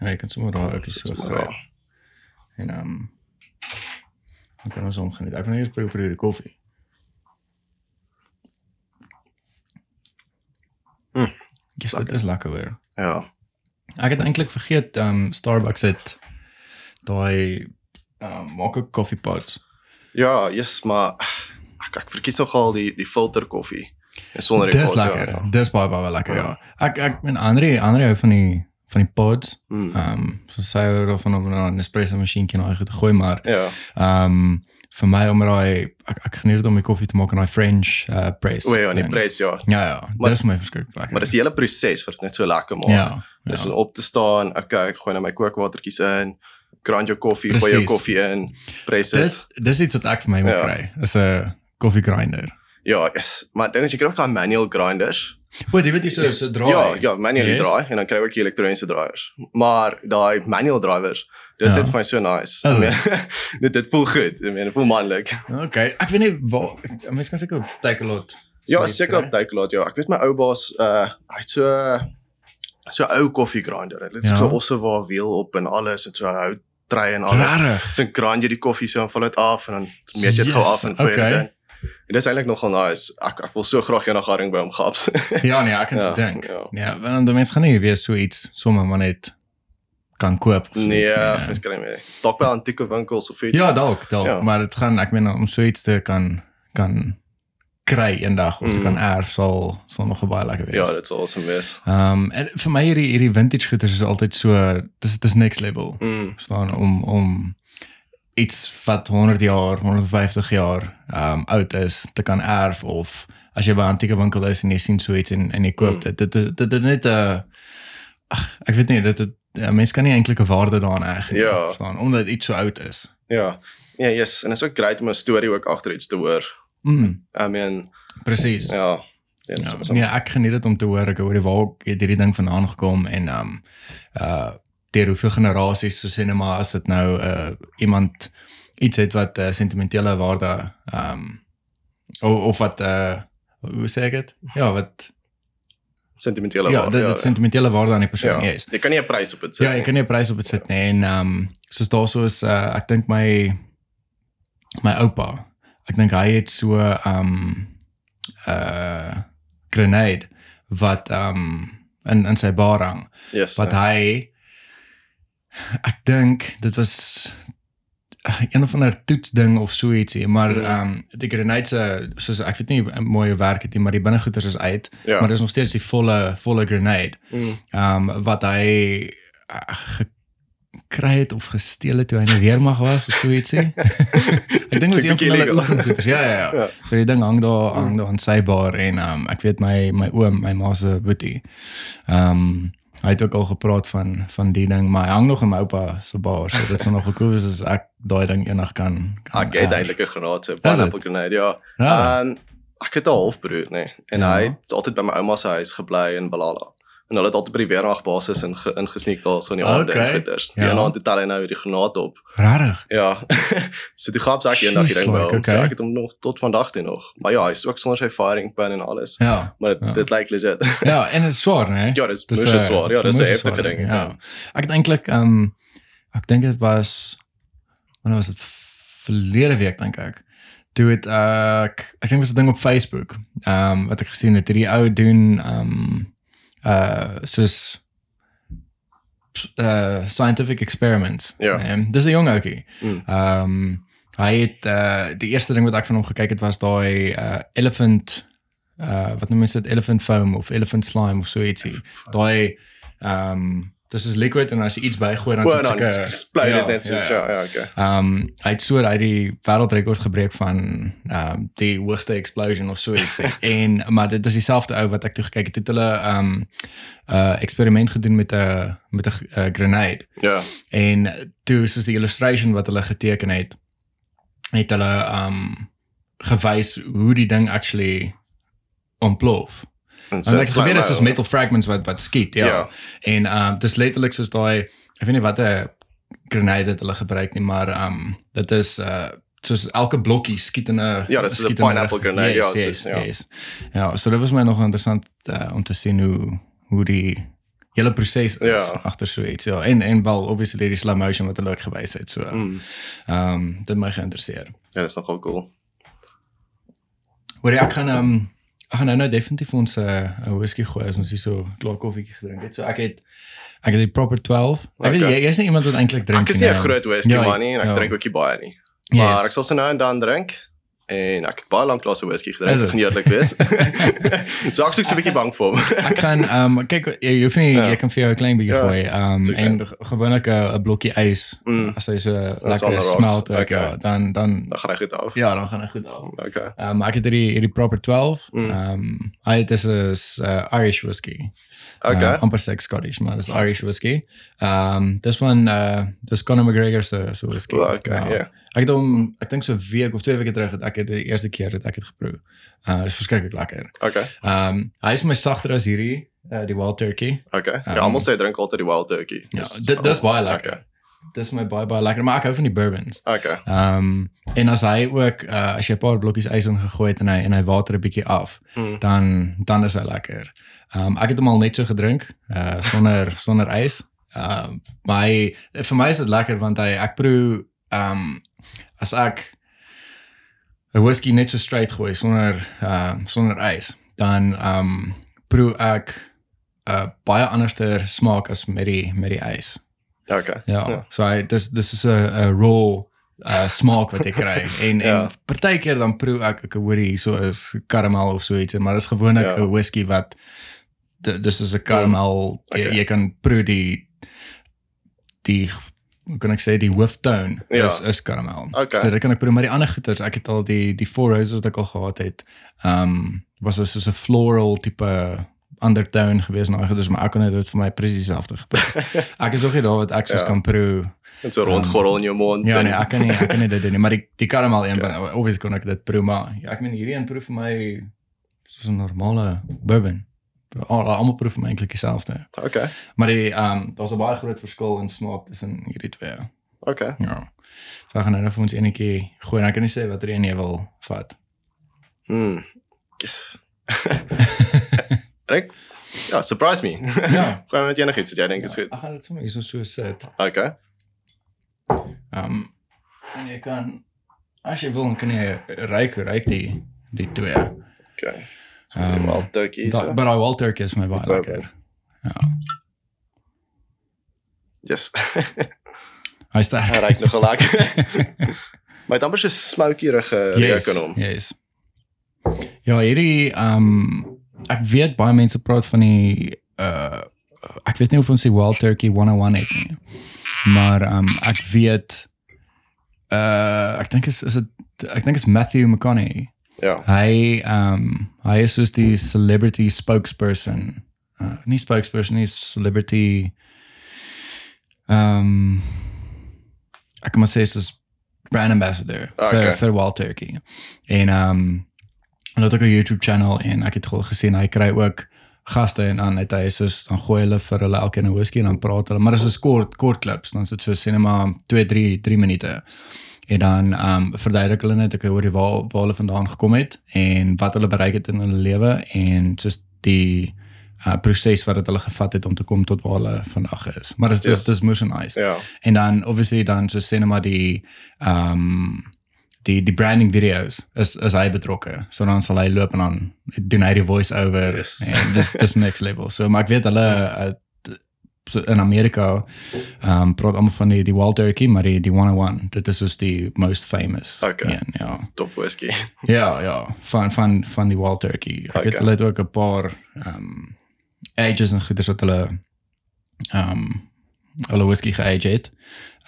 Ja, jy kan sommer daar ook so gryp. daar. En ehm um, dan kan ons omgeniet. Ek gaan eers probeer die koffie. Mm, Yes, dit is lekker weer. Ja. Ek het eintlik vergeet ehm um, Starbucks het daai ehm um, maak ook koffiepots. Ja, yes, maar ek ek verkies nogal die die filter koffie. En sonder die Dis pods, lekker. Ja. Dis baie baie lekker Ja. ja. Ek ek en Andre, Andre hou van die van die pods. Mm. Ehm um, so hou daarvan om na 'n espresso masjienkie na goed te gooi, maar Ja. ehm um, vir my om daai ek ek geniet dit om my koffie te maak in daai French uh press. O ja, die ding. press ja. Ja ja, Maar- dis my verskriklik lekker. Maar dis die hele proses wat dit net so lekker maak. ja. Dis ja. om op te staan, okay, ek gooi nou my kookwatertjies in, grind jou koffie, gooi jou koffie in, press dit. Dis dis iets wat ek vir my moet Ja. kry. Is 'n koffie grinder. Ja, yes. Maar ding is jy kry ook daai manual grinders. O, jy weet jy so so draai. Ja, ja, manually Yes. draai en dan kry jy ook die elektroniese draaiers. Maar daai manual drivers, dis Ja. net vir my so nice. Is I mean, dit dit voel goed. I mean, dit voel manlik. Okay. Ek weet nie waar mense kan seker op Takealot. Ja, seker op Takealot ja. Ek weet my ou baas uh hy het so so ou koffie grinder. Dit het Ja. so Ossewa wiel op en alles en so hout trei en alles. Rarig. So grind jy die koffie so en val dit af en dan meet jy dit gou Yes, af en gooi okay. dit in. En dis eintlik nogal nice. Ek ek wil so graag eendag haring by hom gaps. Ja nee, ek kan Ja, se dink. ja. Ja, want dan mense gaan nie weer so iets sommer maar net kan koop of so nee, iets ja, nie. dis kry my. Dalk by antieke winkels of iets. Ja, dalk, dalk, Ja. maar dit gaan ek meen om so iets te kan kan kry eendag of te Mm. kan erf sal sal nog baie lekker wees. Ja, dit sal awesome wees. Ehm um, en vir my hierdie hierdie vintage goeders is altyd so dis dis next level. Mm. staan om om iets wat 100 jaar, 150 jaar um, oud is te kan erf of as jy by 'n antieke winkel is en jy sien so iets en en jy koop Mm. dit dit dit dit dit net 'n uh, ek weet nie dit dit ja, mense kan nie eintlik 'n waarde daaraan heg nie, Ja. verstaan omdat iets so oud is. Ja. Ja, yes, en dit is ook great om 'n storie ook agter iets te hoor. Mm, I mean, presies. ja. Ja, Ja, ja, ek geniet dit om te hoor ek hoor waar het hierdie ding vandaan gekom en um, uh deur hoeveel generasies so sê net maar as dit nou uh iemand iets het wat 'n uh, sentimentele waarde ehm um, of, of wat uh hoe sê ek dit? Ja, wat sentimentele ja, waarde. dit, dit sentimentele waarde aan die persoon, ja. yes. Jy kan nie 'n prys op dit sit Ja, jy kan nie 'n prys op dit sit nie en ehm um, soos daarso is uh ek dink my my oupa. Ek dink hy het so ehm um, uh grenade wat ehm um, in in sy bar hang Yes. wat ja. hy ek dink dit was uh, een of ander toetsding of so ietsie maar Mhm. ehm um, die grenade se soos ek weet nie mooi werk het nie maar die binnegoeders is uit ja. maar dis nog steeds die volle volle grenade Mm. ehm um, wat hy uh, gekry het of gesteel het toe hy in die weermag was of so ietsie. ek dink dit was een van hulle oefengoeders. Ja ja ja. Ja. So die ding hang daar hang daar aan sy bar en ehm um, ek weet my my oom, my ma se boetie. Ehm um, hy het ook al gepraat van van die ding, maar hy hang nog in my oupa se bar. So dit sou nog goed wees as ek daai ding eendag kan kan. Ek het eintlik 'n granaat Is pineapple grenade, ja. Ja. En ek het 'n halfbroer, nê. Nee. En Ja. hy het altyd by my ouma se huis gebly in Balala. En hulle het altyd by die weermag basis in ge, ingesneek daar so in die aande Okay. en goeders. Die Ja. ja. aand het hy nou die granaat op. Rarig. Ja. so toe gaap ek eendag die ding hom. okay. So ek het hom nog tot vandag toe nog. Maar ja, hy is ook sonder sy firing pin en alles. Ja. Maar dit, Ja. dit lyk legit. Ja, en dit is swaar, né? ja, dis Dis swaar. Ja, dis 'n heftige ding. Ja. Ek het eintlik ehm um, ek dink dit was wanneer was dit verlede week dink ek. Toe het ek ek dink was 'n ding op Facebook. Ehm um, wat ek gesien het hierdie ou doen ehm um, uh soos uh scientific experiments. Ja. Um, dis 'n jong ouetjie. Mm. Ehm um, hy het uh die eerste ding wat ek van hom gekyk het was daai uh elephant uh wat noem mense dit elephant foam of elephant slime of so ietsie. Daai ehm um, dis is liquid en as jy iets bygooi dan sit dan sulke explode dit net soos ja, ja, okay. Ehm um, hy het so uit die wêreldrekord gebreek van ehm um, die hoogste explosion of so iets en maar dit is dieselfde ou wat ek toe gekyk het het hulle ehm um, uh eksperiment gedoen met 'n met 'n uh, grenade Ja. en toe soos die illustration wat hulle geteken het het hulle um gewys hoe die ding actually ontplof. En En ek geweet dit is metal fragments wat wat skiet, ja. Ja. En um dis letterlik soos daai ek weet nie wat 'n grenade dit hulle gebruik nie, maar um dit is uh soos elke blokkie skiet in 'n Ja, dis 'n pineapple grenade, ja, yes, soos- yes, ja. Yes. Ja, so dit was my nog interessant uh, om te sien hoe hoe die hele proses is Ja. agter so iets. Ja, en en wel obviously die slow motion wat hulle ook gewys het. So ehm Mm. um, dit my geïnteresseer. Ja, dis nogal cool. Hoor ek gaan ehm um, gaan nou nou definitief ons 'n uh, 'n whisky gooi as ons hier so klaar koffietjie gedrink het. So ek het ek het die proper 12. Ek weet Okay. jy jy's nie iemand wat eintlik drink Ek is nie 'n groot whisky Ja, man nie en ek ja. drink ook nie baie nie. Maar Yes. ek sal se nou en dan drink en ek het baie lank klasse whisky Is gedrink, ek gaan eerlik wees. so ek soek so 'n bietjie bang vir hom. Ek kan ehm um, kyk jy, hoef nie Ja. jy kan vir jou 'n klein bietjie Ja, gooi. Ehm um, en gewoonlik 'n 'n blokkie ys Mm. as hy so lekker smelt ook Okay. ja, dan dan Dan gaan hy goed af. ja, dan gaan hy goed af. Okay. Ehm um, ek het hierdie hierdie proper 12. Mm. Ehm um, hy dis is uh, Irish whisky. Okay. Uh, amper sê ek Scottish, maar dis Irish whisky. Ehm um, dis van uh dis Conor McGregor se se whisky. Well, okay, Ja. ja. Ek het hom ek dink so 'n week of twee weke terug het ek het die eerste keer dat ek dit geproe. Uh dis verskriklik lekker. Okay. Ehm um, hy is my sagter as hierdie uh die wild turkey. Okay. Ja, Um, almal sê drink altyd die wild turkey. Ja, Dus- dit dis baie lekker. Okay. Dis my baie baie lekker, maar ek hou van die bourbons. Okay. Ehm um, en as hy ook uh as jy 'n paar blokkies ys ingegooi het en hy en hy water 'n bietjie af, Mm. dan dan is hy lekker. Ehm um, ek het hom al net so gedrink, uh sonder sonder ys. Ehm maar hy, vir my is dit lekker want hy ek proe ehm um, as ek 'n whisky net so straight gooi sonder ehm um, sonder ys, dan ehm um, proe ek 'n uh, baie anderster smaak as met die met die ys. Okay. Ja, Ja. so hy dis dis is 'n 'n raw uh smaak wat ek kry en Ja. en partykeer dan proe ek ek hoor hier so is karamel of so iets maar dis gewoonlik Ja. 'n whisky wat dis is 'n karamel jy, Okay. jy kan proe die die hoe kan ek sê die hooftone Ja. is is karamel. Okay. So dit kan ek proe maar die ander goeters ek het al die die four roses wat ek al gehad het. Um was dit soos 'n floral tipe undertone gewees en daai goeters maar ek kon dit vir my presies dieselfde gebruik. ek is ook nie daar wat ek soos Ja. kan proe En so rondgorrel in jou mond. Ja nee, ek kan nie ek kan nie dit doen nie, maar die die karamel een, okay. obviously kon ek dit proe maar ja, ek meen hierdie een proe vir my soos 'n normale bourbon. Al almal proe vir my eintlik dieselfde. Okay. Maar die ehm um, daar's 'n baie groot verskil in smaak tussen hierdie twee. Okay. Ja. So ek gaan nou net vir ons enetjie gooi en ek kan nie sê watter een jy wil vat. Hmm. Yes. Drink. Ja, surprise me. Ja. Gaan met enigiets wat jy dink is goed. Ek gaan dit sommer hier so so sit. Okay. Ehm um, en jy kan as jy wil kan jy ryk ryk die die twee. Okay. Um, wel turkey Da, so. maar daai Walter is my baie Die lekker. Yes. Hy staan. Hy ruik nogal lekker. Maar dit amper so smokierige reuk in hom. Yes. Ja, hierdie ehm um, ek weet baie mense praat van die uh ek weet nie of ons die Wild Turkey 101 het nie. Maar ehm um, ek weet uh ek dink is is dit ek dink is Matthew McConaughey. Ja. Hy ehm um, hy is soos die celebrity spokesperson. Uh, nie spokesperson, nie celebrity ehm um, ek kan maar sê soos brand ambassador Ah, vir okay. vir Wild Turkey. En ehm um, hulle het ook 'n YouTube channel en ek het al gesien hy kry ook gaste en dan het hy soos dan gooi hulle vir hulle elkeen 'n whisky en dan praat hulle maar dit is kort kort klips dan is dit so cinema 2 3 3 minute. En dan ehm um, verduidelik hulle net ek oor die waar waar hulle vandaan gekom het en wat hulle bereik het in hulle lewe en soos die uh, proses wat dit hulle gevat het om te kom tot waar hulle vandag is. Maar dit is dis moes nice. Ja. En dan obviously dan so sê net maar die ehm um, die die branding videos is is hy betrokke. So dan sal hy loop en dan doen hy die voice over Yes. en dis dis next level. So maar ek weet hulle uh, in Amerika ehm um, praat almal van die die Wild Turkey, maar die die 101, dit is soos die most famous. Okay. een, ja. Top whisky. Ja, ja, van van van die Wild Turkey. Ek Okay. weet hulle het ook 'n paar ehm um, ages en goeders wat hulle ehm um, hulle whisky geage het.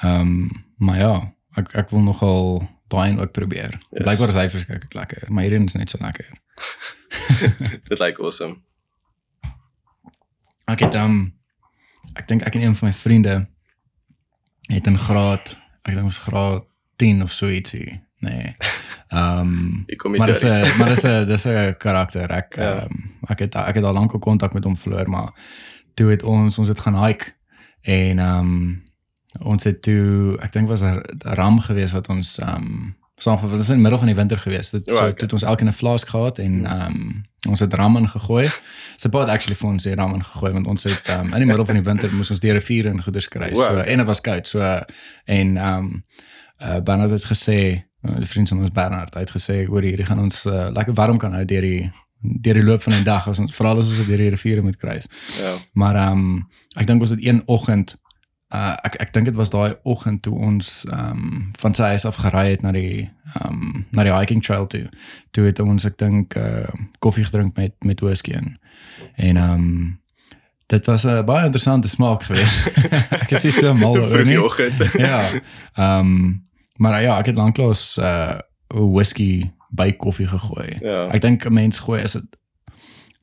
Ehm um, maar ja, ek ek wil nogal daai een ook probeer. Yes. Blykbaar is hy verskriklik lekker, maar hierdie is net so lekker. Dit lyk awesome. Ek het ehm um, ek dink ek en een van my vriende het in graad, ek dink ons graad 10 of so ietsie. Nee. Ehm um, maar dis. 'n maar dis 'n dis 'n karakter. Ek Ja. um, ek het ek het al lank al kontak met hom verloor, maar toe het ons ons het gaan hike en ehm um, ons het toe ek dink was 'n ram geweest wat ons ehm um, saam was in die middel van die winter geweest. Dit O, so okay. toe het ons elkeen 'n flask gehad en ehm um, Ons het ramen gegooi. Sy pa het actually vir ons die ramen gegooi want ons het um, in die middel van die winter moes ons deur 'n vuur en goeders kry. Wow, So en dit was koud. So en um uh Bernard het gesê, uh, die vriend van ons Bernard, hy het gesê hoor hierdie gaan ons uh, lekker warm kan hou deur die deur die loop van die dag as ons veral as ons deur die riviere moet kruis. Ja. Maar ehm um, ek dink ons het een oggend uh ek ek dink dit was daai oggend toe ons ehm um, van sy huis af gery het na die ehm um, na die hiking trail toe. Toe het ons ek dink uh koffie gedrink met met whisky en en ehm um, dit was 'n baie interessante smaak geweest. ek is nie so mal oor nie. Ja. Ehm um, maar ja, ek het lanklaas uh whisky by koffie gegooi. Ja. Ek dink 'n mens gooi is dit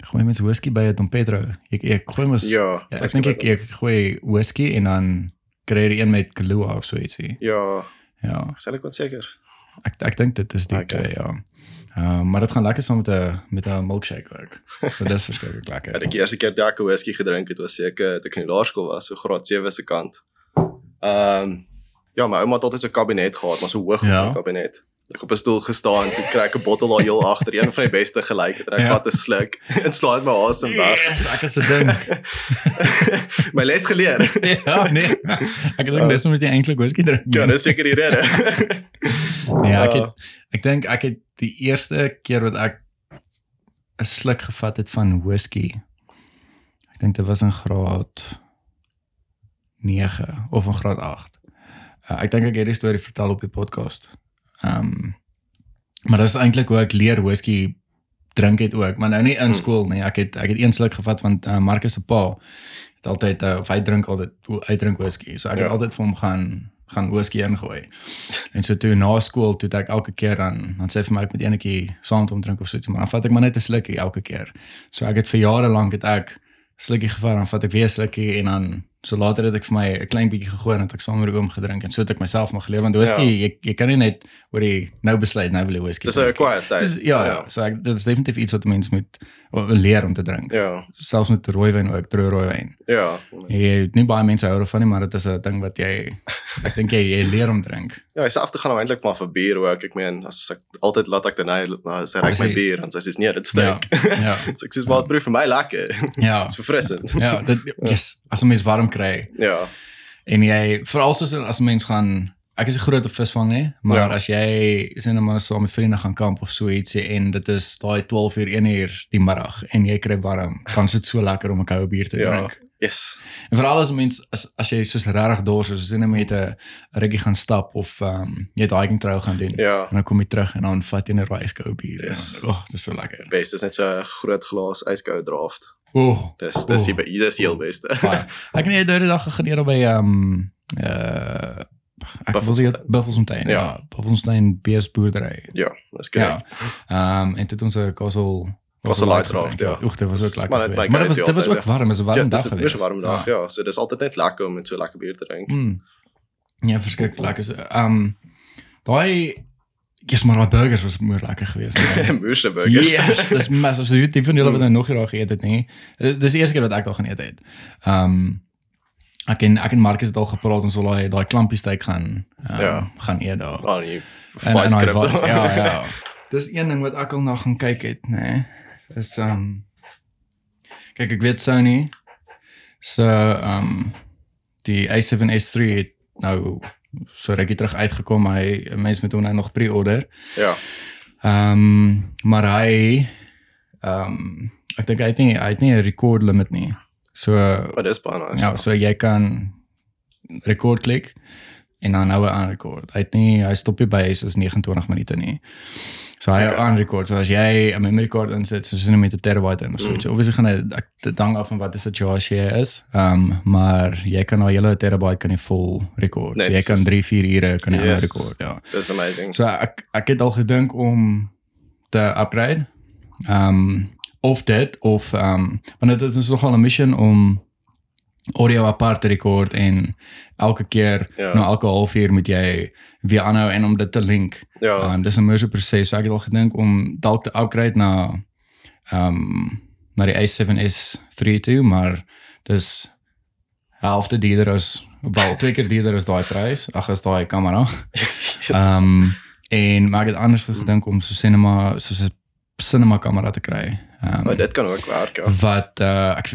gooi mens whisky by 'n Dom Pedro. Ek ek gooi mos Ja. Ja, ek dink ek ek gooi whisky en dan kry jy een met Kahlua of so ietsie. Ja, Ja, sal ek wat seker. ek ek dink dit is die Okay. okay. ja. Ehm uh, maar dit gaan lekker saam met 'n met 'n milkshake ook. So dis verskriklik lekker. Het ek die eerste keer Jack whisky gedrink het was seker toe ek in die laerskool was, so graad 7 se kant. Ehm ja, my ouma het altyd so 'n kabinet gehad, maar so hoog Ja. ja. kabinet. Ek op 'n stoel gestaan toe kry ek 'n bottel daar heel agter, een van die beste gelyk het. en Ek Ja. vat 'n sluk en slaat my asem weg. Yes, ek is 'n ding. my les geleer. ja, nee. Ek dink dis moet jy eintlik whisky drink. Ja, dis seker die rede. Ja, ek Ja. het ek dink ek het die eerste keer wat ek 'n sluk gevat het van whisky. Ek dink dit was in graad 9 of in graad 8. Uh, ek dink ek het die storie vertel op die podcast. Ehm um, maar dit is eintlik hoe ek leer whisky drink het ook, maar nou nie in Hmm. skool nie. Ek het ek het een sluk gevat van uh, Marcus se pa. Het altyd uh, of hy drink altyd hy drink whisky. So ek Ja. het altyd vir hom gaan gaan whisky ingooi. En so toe na skool toe het ek elke keer dan dan sê vir my ek moet enetjie saam hom drink of so iets, maar dan vat ek maar net 'n slukkie elke keer. So ek het vir jare lank het ek slukkie gevat dan vat ek weer slukkie en dan so later het ek vir my 'n klein bietjie gegooi en het ek saam met oom gedrink en so het ek myself maar geleer want whisky Ja. jy, jy kan nie net oor die nou besluit nou wil jy whisky. Dis 'n quiet tyd. Dis ja, ja, so ek dit is definitief iets wat 'n mens moet leer om te drink. Ja. Selfs met rooiwyn ook, droë rooiwyn. Ja. Jy nie baie mense hou daarvan nie, maar dit is 'n ding wat jy ek dink jy, jy leer om drink. Ja, sê af te gaan nou eintlik maar vir bier ook. Ek meen, as ek altyd laat ek dan hy sy ryk my bier en sy sê nee, dit Ja. stink. Ja. so ek sê maar proef vir my lekker. Ja. Dit's verfrissend. Ja, dit yes, as 'n mens warm kry Ja. en jy veral soos as 'n mens gaan ek is 'n groot op visvang nê, maar Ja. ja. as jy sien nou maar saam met vriende gaan kamp of so ietsie en dit is daai 12 uur 1 uur die middag en jy kry warm, dan is dit so lekker om 'n koue bier te Ja. Yes. En veral as 'n mens as as jy soos regtig dors is, as jy net met 'n ruggie gaan stap of ehm um, jy het hiking trail gaan doen. Ja. En dan kom jy terug en dan vat jy 'n ijskoue bier. Yes. O, oh, dis so lekker. Best is net so 'n groot glas ijskoue draft. O, oh, Dis dis Oeh. die dis die heel beste. baie. Ek het net die dag geneer by ehm um, uh ek wil sê Buffelsfontein. Buffelsfontein. Ja. Ja, Buffelsfontein bees boerdery. Ja, dis Ja. korrek. Ehm um, en dit ons 'n Castle Castle Light draft, ja. Oek, dit was ook lekker Maar geweest. maak Maar dit was dit was ook warm, was 'n warm Ja, dag dis 'n geweest. warm dag, ja. So dis altyd net lekker om met so lekker bier te drink. Mm. Ja, verskriklik lekker. So, Ehm um, daai Yes, maar daai burgers was moer lekker geweest. Moose burgers. Yes, dis massive. So die van julle wat nou nog hier daar geëet het, nee. Dis die eerste keer wat ek daar gaan eet het. Ehm um, ek en ek en Marcus het al gepraat ons wil daai daai klampie steak gaan um, Ja. gaan eet daar. Oh nee. Vice vibes, Ja, ja. Dis een ding wat ek al na gaan kyk het, nê. Nee, is ehm um, kyk ek weet Sony so ehm um, die A7S3 het nou so rukkie terug uitgekom. Hy mense met hom nou nog pre-order. Ja. Ehm um, maar hy ehm um, ek dink hy het nie hy het nie 'n record limit nie. So Maar dis baie nice. ja, so jy kan record klik en dan nou aan record. Hy het nie hy stop nie by soos 29 minute nie. So hy Okay. okay. aan record. So as jy 'n memory card insit, soos in met 'n terabyte in of so iets. Mm. Obviously gaan hy ek dit hang af van wat die situasie jy is. Ehm um, maar jy kan nou hele terabyte kan jy vol record. Nee, so jy dis kan is- 3 4 ure kan jy Yes. yes. record, ja. Dis amazing. So ek ek het al gedink om te upgrade. Ehm um, of dit of ehm um, want dit is nogal 'n mission om audio apart te record en elke keer Ja. nou elke halfuur moet jy weer aanhou en om dit te link. Ja. Um, dis 'n moeë proses. So ek het al gedink om dalk te upgrade na ehm um, na die A7S3 toe, maar dis helfte duurder as wel twee keer duurder as daai prys. Ag as daai kamera. Ehm um, en maar ek het anders gedink om so cinema soos 'n cinema kamera te kry. Ehm Maar dit kan ook werk, ja. wat uh ek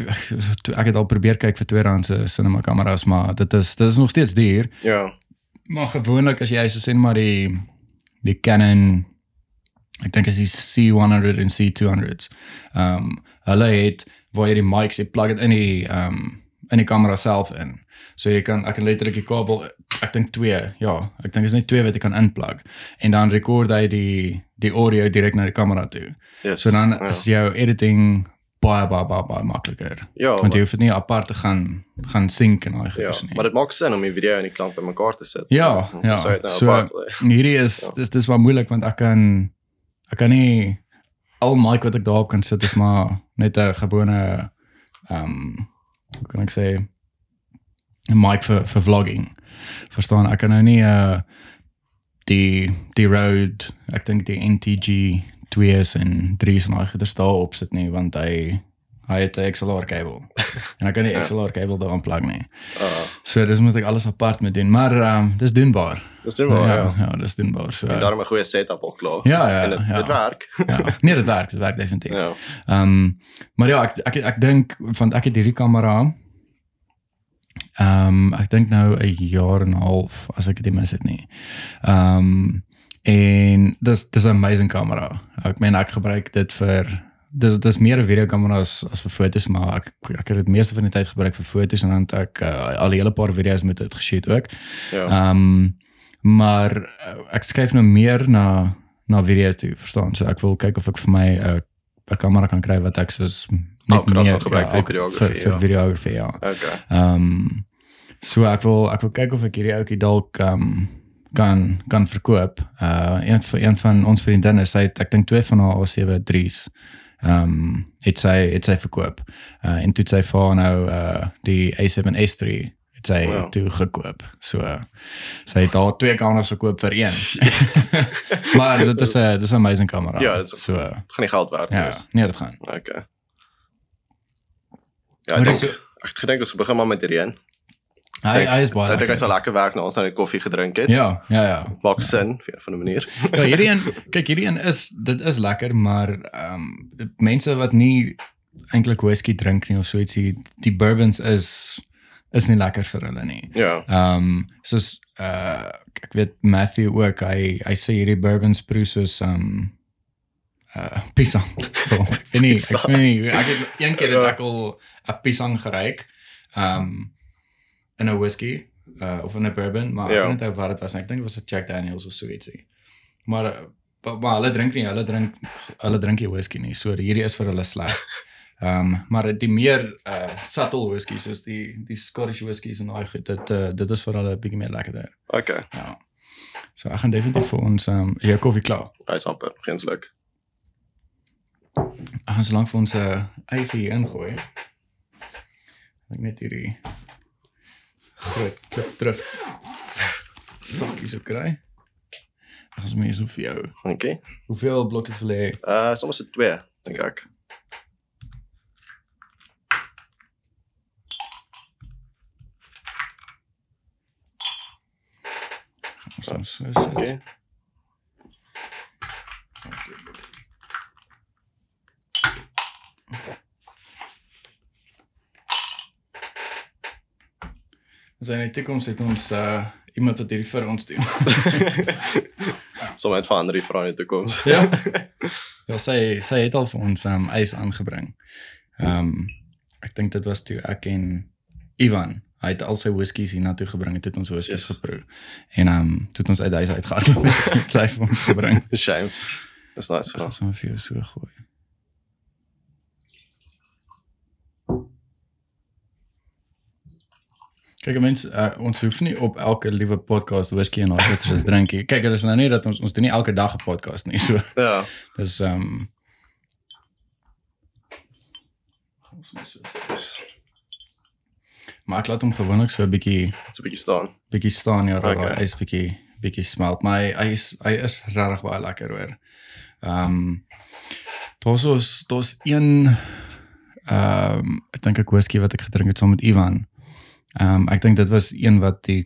toe ek het al probeer kyk vir R2 se cinema kameras, maar dit is dit is nog steeds duur. Ja. Maar gewoonlik as jy so sê maar die die Canon ek dink is die C100 en C200s. Ehm um, hulle het waar jy die mics jy plug dit in die ehm um, in die kamera self in. So jy kan ek kan letterlik die kabel ek dink 2, ja, ek dink is net 2 wat jy kan inplug en dan rekord hy die die audio direk na die kamera toe. Yes. So dan ja. is jou editing baie baie baie, baie makliker. ja, Want jy hoef dit nie apart te gaan gaan sync en daai ja, goeders nie. maar dit maak sin om die video en die klank bymekaar te sit. Ja, ja. So, nou So, apart, hierdie is Ja. dis dis maar moeilik want ek kan ek kan nie al mic wat ek daarop kan sit is maar net 'n gewone ehm um, hoe kan ek sê 'n mic vir vir vlogging. Verstaan, ek kan nou nie uh die die Rode, ek dink die NTG 2s en 3s en daai goeders daarop sit nie want hy hy het 'n XLR kabel. en ek kan nie Ja. XLR kabel daaraan plug nie. Ah, So dis moet ek alles apart moet doen, maar um, dis doenbaar. dis doen wel, ja. ja, ja, dis doenbaar. So En daarom 'n goeie setup al klaar. Ja, ja, En dit, ja. dit werk. ja, nee, dit werk, dit werk definitief. Ja. Ehm um, maar ja, ek ek ek dink want ek het hierdie kamera ehm um, ek dink nou 'n jaar en 'n half as ek dit mis het nie. Ehm um, en dis dis 'n amazing kamera. Ek meen ek gebruik dit vir dis dis meer 'n videokamera as as vir fotos, maar ek ek het dit meeste van die tyd gebruik vir fotos en dan ek uh, al 'n hele paar video's met dit geshoot ook. Ja. Ehm um, maar uh, ek skuif nou meer na na video toe, verstaan? So ek wil kyk of ek vir my 'n uh, 'n kamera kan kry wat ek soos net dag meer gebruik elke- videografie, vir, vir ja. videografie, ja. Okay. Ehm um, so ek wil ek wil kyk of ek hierdie ouetjie dalk ehm um, kan kan verkoop. Uh een van een van ons vriendinne, sy het ek dink twee van haar A7 ehm um, het sy het sy verkoop. Uh en toe sy vir haar nou uh die A7S3 het sy Wow. toe gekoop. So uh, sy het haar twee kameras verkoop vir een. maar dit is 'n dis 'n amazing kamera. Ja, dit is- so uh, Gaan nie geld werd ja, wees. nee, dit gaan. Okay. Ja, ek dink ek gedink ons begin maar met een. Hy hy is baie. Ek dink hy sal lekker werk nou ons nou net koffie gedrink het. Ja, ja, ja. Maak sin 'n van 'n manier. Ja, hierdie een, kyk hierdie een is dit is lekker, maar ehm um, mense wat nie eintlik whisky drink nie of so ietsie, die bourbons is is nie lekker vir hulle nie. Ja. Ehm um, soos uh ek weet Matthew ook, hy hy sê hierdie bourbons proe soos ehm um, uh pisang. So, ek weet nie, ek weet nie, ek het een keer het Ja. ek al 'n pisang geryk. Um, in 'n whisky uh of in 'n bourbon, maar Ja. ek weet nie wat dit was nie. Ek dink dit was 'n Jack Daniel's of so ietsie. Maar uh, maar, maar hulle drink nie, hulle drink hulle drink nie whisky nie. So hierdie is vir hulle sleg. Ehm um, maar die meer uh subtle whisky soos die die Scottish whiskies en daai goed, dit uh, dit is vir hulle 'n bietjie meer lekkerder. Okay. Ja. So ek gaan definitief vir ons ehm um, jou koffie klaar. Hy's amper geen sluk. Gaan so lank vir ons 'n uh, ys hier ingooi. Ek net hierdie groot klip drif sakkie so kry. Ek gaan sommer so vir jou. Okay. Hoeveel blokkies wil jy? hê? Uh soms se twee, dink ek. So so so. Okay. Ons in die toekoms het ons uh iemand wat hierdie vir ons doen. Sommige het verander die vrae in die toekoms. Ja. Ja, sy sy het al vir ons um ys aangebring. Um ek dink dit was toe ek en Ivan, hy het al sy whiskies hiernatoe gebring, het, het ons whiskies Yes. geproe. En um toe het ons uit huis uitgehardloop met sy vir ons gebring. Shame. Dis nice vir gaan ons. sommer vir jou so gooi. Kyk mense, uh, ons hoef nie op elke liewe podcast whisky en daai goeie te drink nie. Kyk, dit is nou nie dat ons ons doen nie elke dag 'n podcast nie. So Ja. dis ehm um, ons moet so sê. Dis Maar ek laat hom gewoonlik so 'n bietjie so 'n bietjie staan. bietjie staan ja, Okay. hy is bietjie bietjie smelt, maar hy hy is hy is regtig baie lekker hoor. Ehm um, daar's ons daar's een ehm um, ek dink 'n whisky wat ek gedrink het saam met Ivan. Ehm um, ek dink dit was een wat die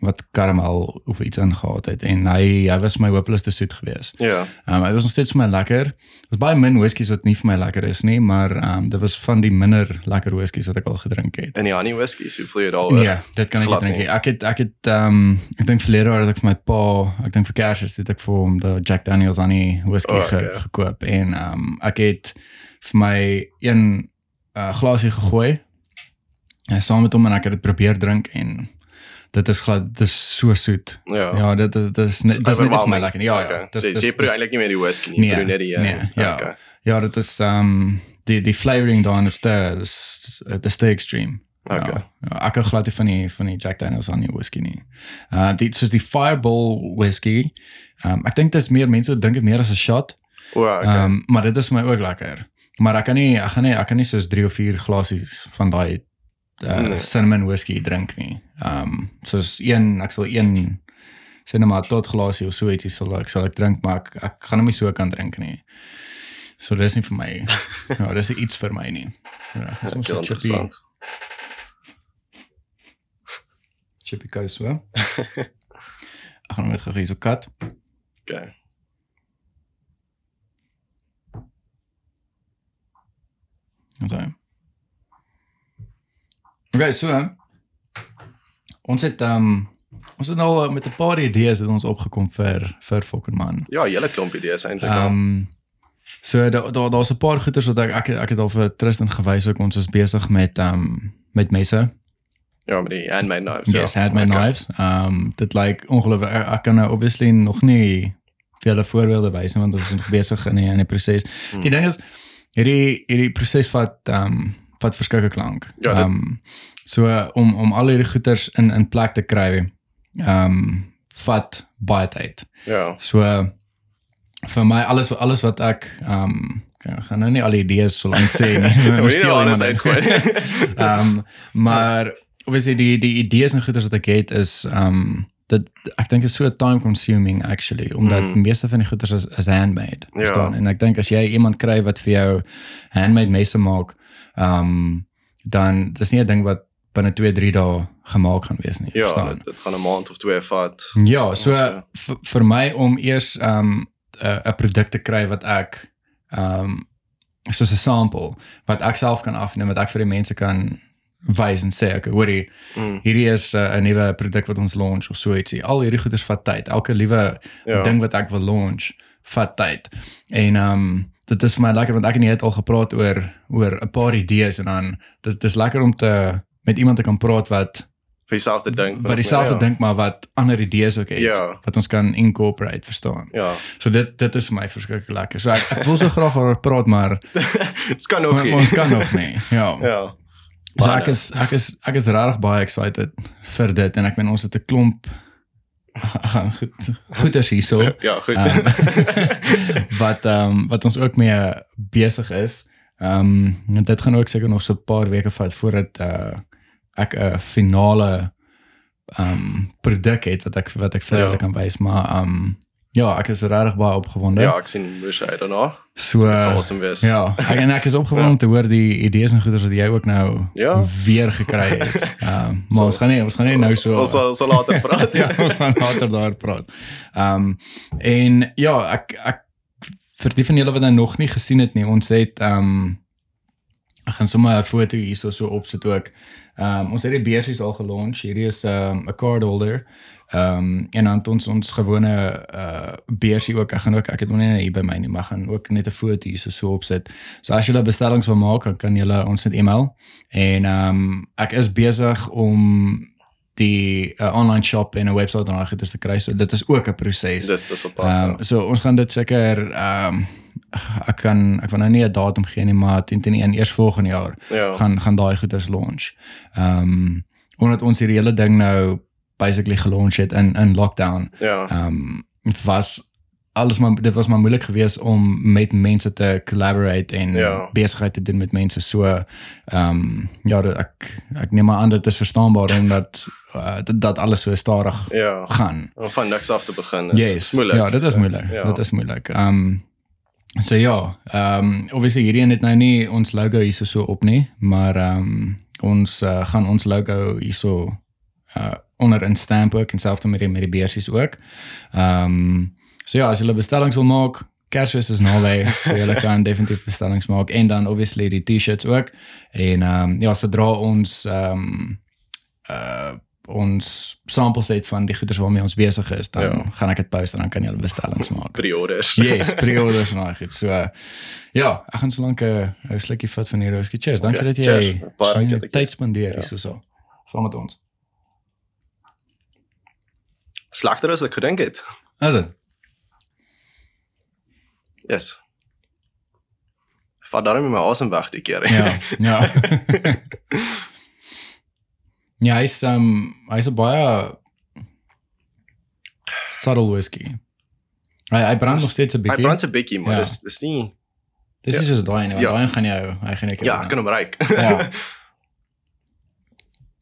wat karamel of iets ingehaat het en hy hy was my hopeloos te soet geweest. Ja. Ehm um, hy was nog steeds vir my lekker. Dit was baie min whiskies wat nie vir my lekker is nie, maar ehm um, dit was van die minder lekker whiskies wat ek al gedrink het. En die honey whiskies, hoe voel jy daaroor? Nee, dit kan ek drink. Ek het ek het ehm um, ek dink verlede jaar het ek vir my pa, ek dink vir Kersfees het ek vir hom die Jack Daniel's honey whisky oh, okay. ge, gekoop en ehm um, ek het vir my een uh, glasie gegooi. En saam met hom en ek het dit probeer drink en dit is glad dit is so soet. Ja. Ja, dit is dit is net dit is net vir my lekker. nie. Ja, Okay. ja. So, so jy proe eintlik nie meer die whisky nie, Nee, proe net die eh, nee, ja. Okay. Ja, dit is ehm um, die die flavoring daarin is daar is dit is te extreme. Okay. Ja, ja, ek hou glad nie van die van die Jack Daniel's aan die whisky nie. Uh dit soos die Fireball whisky. Um ek dink dit is meer mense dink dit meer as 'n shot. O, okay. Um maar dit is my ook lekker. Maar ek kan nie ek gaan nie ek kan nie soos 3 of 4 glasies van daai uh Nee. cinnamon whisky drink nie. Um soos een ek sal een sê net maar tot glasie of so ietsie sal ek sal ek drink maar ek, ek gaan hom nie so kan drink nie. So dis nie vir my. ja, dis iets vir my nie. Ja, dis mos heel so chippy, interessant. chippy kous so. ek gaan net gou hier so kat. Okay. So. Okay, so. Ons het ehm um, ons het nou met 'n paar idees het ons opgekom vir vir fucking man. Ja, hele klomp idees eintlik. Ehm Um, so daar daar daar's 'n paar goeders wat ek ek ek het al vir Tristan gewys ook ons is besig met ehm um, met messe. ja, met die handmade knives. Yes, ja. handmade Okay. knives. Ehm um, dit lyk ongelooflik ek, ek kan nou obviously nog nie vele voorbeelde wys nie want ons is nog besig in die in die proses. Hmm. Die ding is hierdie hierdie proses vat ehm um, vat verskeie lank. Ja, Ehm um, so om om al hierdie goeders in in plek te kry ehm um, vat baie tyd. Ja. So vir my alles alles wat ek ehm um, ek gaan nou nie al die idees so lank sê nie. Ja, Ons steel alles uitgooi. Ehm um, maar obviously die die idees en goeders wat ek het is ehm um, dit ek dink is so time consuming actually omdat Mm. meeste van die goeders is, is handmade Ja. verstaan en ek dink as jy iemand kry wat vir jou handmade messe maak ehm um, dan dis nie 'n ding wat binne 2 3 dae gemaak gaan wees nie Ja, verstaan dit, dit gaan 'n maand of twee vat. Ja, so Ja, vir my om eers um 'n produk te kry wat ek um soos 'n sample wat ek self kan afneem wat ek vir die mense kan wys en sê okay, hoorie, Mm. hierdie is uh, 'n nuwe produk wat ons launch of so ietsie. Al hierdie goeders vat tyd. Elke liewe Ja. ding wat ek wil launch vat tyd. En um dit is vir my lekker want ek en jy het al gepraat oor oor 'n paar idees en dan dit dis lekker om te met iemand te kan praat wat vir jouself te dink. wat dieselfde ja. dink maar wat ander idees ook het Ja. wat ons kan incorporate verstaan. Ja. So dit dit is vir my verskriklik lekker. So ek, ek wil so graag oor praat maar Dit kan maar, nie. ons kan nog nie. Ja. Ja. So ek is ek is ek is regtig baie excited vir dit en ek meen ons het 'n klomp goed goeders hierso. Ja, goed. Ehm, wat ehm um, wat ons ook mee besig is. Ehm um, dit gaan ook seker nog so 'n paar weke vat voordat uh ek 'n finale ehm um, produk het wat ek wat ek vir Ja. julle kan wys, maar ehm um, ja, ek is regtig baie opgewonde. ja, ek sien moes hy daarna. So uh, awesome wees. ja, ek en ek is opgewonde om te hoor die idees en goeders wat jy ook nou Ja. weer gekry het. Ehm um, maar So- ons gaan nie ons gaan nie nou so Ons sal, sal later praat. ja, ons gaan later daar praat. Ehm um, en ja, ek ek vir die van julle wat nou nog nie gesien het nie, ons het ehm um, ek gaan sommer 'n foto hierso so opsit ook. Ehm um, ons het die beursies al gelaunch. Hierdie is ehm um, 'n card holder. Ehm um, en dan het ons ons gewone uh beursie ook. Ek gaan ook ek het nog nie hier by my nie, maar gaan ook net 'n foto hierso so opsit. So as julle bestellings wil maak, dan kan julle ons net e-mail. En ehm um, ek is besig om die uh, online shop en 'n webwerf en al goeders te kry. So dit is ook 'n proses. Dis dis op pad. um, so ons gaan dit seker ehm um, ek kan ek wil nou nie 'n datum gee nie, maar teen teen een eers volgende jaar ja. gaan gaan daai goeders launch. Ehm um, omdat ons hierdie hele ding nou basically gelaunch het in in lockdown. Ja. Ehm um, was alles maar dit was maar moeilik geweest om met mense te collaborate en Ja. besigheid te doen met mense so ehm um, ja ek ek neem maar aan dit is verstaanbaar omdat uh, dat, dat alles so stadig Ja. gaan. Om van niks af te begin is, Yes. is moeilik. Ja, dit is So, moeilik. Ja. Dit is moeilik. Ehm um, so ja, ehm um, obviously hierdie een het nou nie ons logo hierso so op nie, maar ehm um, ons uh, gaan ons logo hierso uh onder in stamp ook en selfs met die met die beursies ook. Ehm um, so ja, as jy 'n bestellings wil maak, Kersfees is naby, so jy kan definitief bestellings maak en dan obviously die T-shirts ook. En ehm um, ja, sodra ons ehm um, uh ons samples het van die goeder waarmee ons besig is, dan ja. gaan ek dit post en dan kan jy hulle bestellings maak. Pre-orders. yes, pre-orders nou goed. So uh, ja, ek gaan so lank 'n uh, slukkie vat van hierdie whisky. Cheers. Dankie okay, dat jy baie dankie dat jy tyd spandeer hier ja. so saam met ons. Slegter as ek gedink het. Is dit? Yes. Vat daarmee my asem weg die keer. Ja. Ja. Ja, hy's um hy's 'n baie subtle whisky. Hy hy brand nog steeds 'n bietjie. Hy brand 'n bietjie, maar ja. dis dis nie Dis ja. is soos daai want ja. daai gaan jou, hy gaan ek Ja, ek kan hom ryk. ja.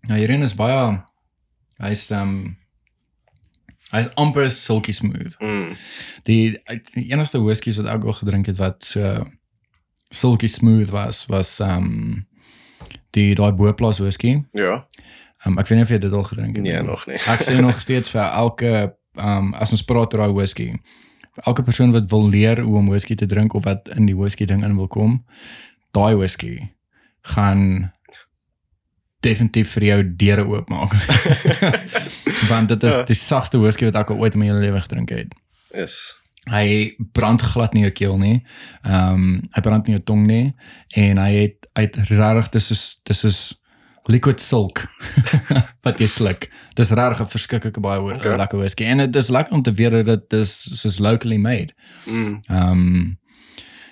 Ja, hierin is baie hy's um hy's amper silky smooth. Mm. Die, die enigste whiskies wat ek al gedrink het wat so silky smooth was was um die daai boplaas whisky. Ja. Um, ek weet nie of jy dit al gedrink het nie. Nee, nog nie. ek sê nog steeds vir elke um as ons praat oor daai whisky. Elke persoon wat wil leer hoe om whisky te drink of wat in die whisky ding in wil kom, daai whisky gaan definitief vir jou deure oopmaak. Want dit is ja. die sagste whisky wat ek al ooit in my hele lewe gedrink het. Is hy brand glad nie jou keel nie. Ehm um, hy brand nie jou tong nie en hy het uit regtig dis soos dis soos liquid silk wat jy sluk. Dis regtig 'n verskriklike baie okay. lekker whisky en dit is lekker om te weet dat dit is soos locally made. Mm. Ehm um,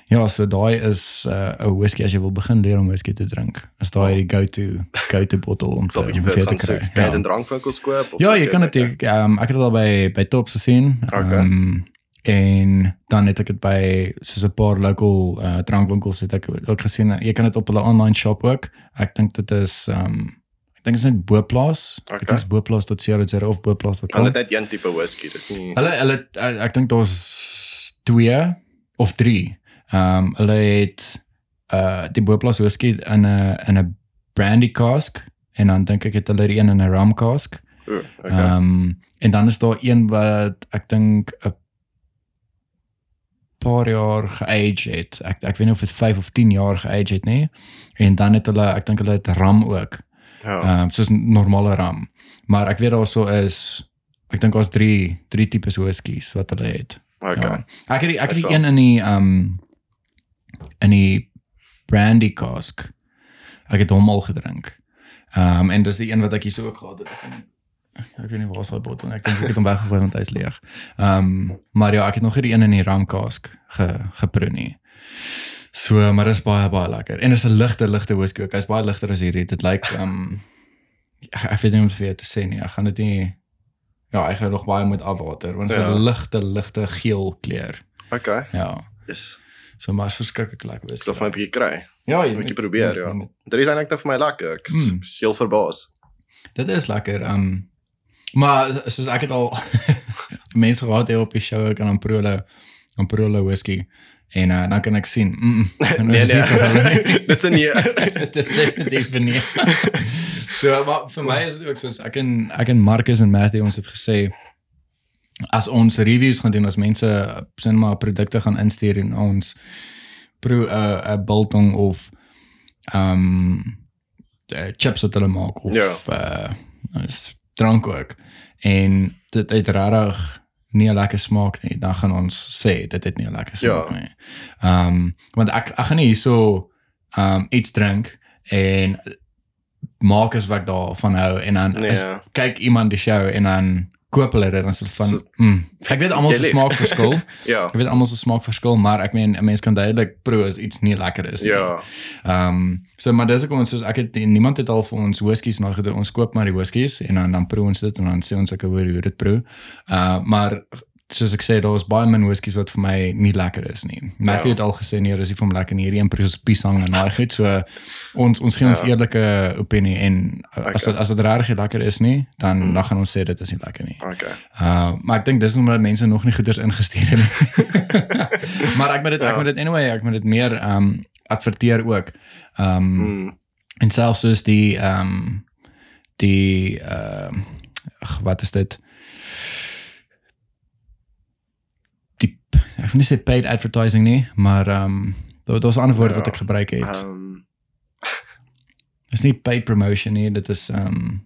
ja, so daai is 'n uh, whisky as jy wil begin leer om whisky te drink. Is daai die go-to go-to bottle om te om te kry. Kan jy 'n drankwinkel koop of Ja, jy kan dit ehm um, ek het dit al by by Tops gesien. Ehm okay. um, en dan het ek dit by soos 'n paar local uh, drankwinkels het ek ook gesien jy kan dit op hulle online shop ook ek dink dit is um ek dink dit is net Boplaas okay. ek dink is boplaas.co.za of boplaas.com kan dit net een tipe whisky dis nie hulle hulle ek, ek dink daar's twee of drie um hulle het uh die Boplaas whisky in 'n in 'n brandy cask en dan dink ek het hulle een in 'n rum cask Ooh, okay. um en dan is daar een wat ek dink 'n paar jaar geage het. Ek ek weet nie of dit 5 of 10 jaar geage het nie. En dan het hulle ek dink hulle het ram ook. Ehm um, soos normale ram. Maar ek weet daar so is ek dink daar's 3 3 tipes whiskies wat hulle het. Okay. Ja. Ek het die, ek het die een in die ehm um, in die brandy cask. Ek het hom al gedrink. Ehm um, en dis die een wat ek hier so ook gehad het. Ek weet nie waar sy bottel ek dink ek het hom weggegooi want hy's leeg. Ehm um, maar ja, ek het nog hierdie een in die ramkask ge geproe nie. So, maar dit is baie baie lekker. En dit is 'n ligte ligte whisky ook. Hy's baie ligter as hierdie. Dit lyk ehm um, ek, ek weet nie hoe om vir te sê nie. Ek gaan dit nie ja, ek gaan nog baie met afwater want dit is 'n ja. ligte ligte geel kleur. Okay. Ja. Yes. So maar is verskriklik lekker whisky. So van 'n bietjie kry. Ja, jy moet probeer, ja. Dit is eintlik net vir my lekker. Ek is mm. heel verbaas. Dit is lekker. Ehm um, Maar soos ek het al mense gehad hier op die show ek aan proe whisky en uh, dan kan ek sien mm, nee nee dit is nie dit is definitief nie so maar vir my is dit ook soos ek en ek en Marcus en Matthew ons het gesê as ons reviews gaan doen as mense sin maar produkte gaan instuur en ons proe 'n uh, 'n biltong of ehm um, chips wat hulle maak of ja. uh, drank ook en dit het regtig nie 'n lekker smaak nie, dan gaan ons sê dit het nie 'n lekker smaak ja. nie. Ehm um, want ek ek gaan nie hierso ehm um, iets drink en maak as wat ek daarvan hou en dan nee, ja. kyk iemand die show en dan koop hulle dit dan so van so, mm, ek weet almal se smaak verskil. ja. Ek weet almal se smaak verskil, maar ek meen 'n mens kan duidelik proe as iets nie lekker is nie. Ja. Ehm um, so maar dis ek ons soos ek het niemand het al vir ons whiskies nou gedoen. Ons koop maar die whiskies en dan dan proe ons dit en dan sê ons ek hoor hoe dit proe. Uh maar soos ek sê daar's baie min whiskies wat vir my nie lekker is nie. Matthew ja. het al gesê nee, dis nie vir hom lekker nie. Hierdie een presies pisang en daai goed. So ons ons gee ons ja. eerlike opinie en okay. as dit as dit regtig lekker is nie, dan hmm. dan gaan ons sê dit is nie lekker nie. Okay. Uh maar ek dink dis omdat mense nog nie goeders ingestuur het nie. maar ek moet dit ja. ek moet dit anyway, ek moet dit meer um adverteer ook. Um hmm. en selfs soos die um die uh ag wat is dit? Die ek wil nie sê paid advertising nie, maar ehm um, daar daar's 'n ander woord Ja. wat ek gebruik het. Ehm Dis nie paid promotion nie, dit is ehm um,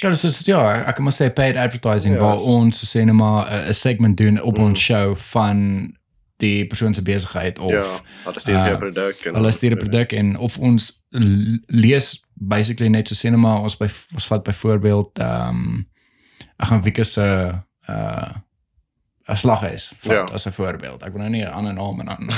Ja, dis is ja, ek kan maar sê paid advertising Ja, waar is- ons so sê net maar 'n 'n segment doen op Mm. ons show van die persoon se besigheid of ja, hulle stuur vir uh, produk en hulle stuur 'n produk en of ons lees basically net so sê net maar ons by ons vat byvoorbeeld ehm um, ek gaan Wieke se uh 'n slag is vat Ja. as 'n voorbeeld. Ek wil nou nie 'n ander naam en dan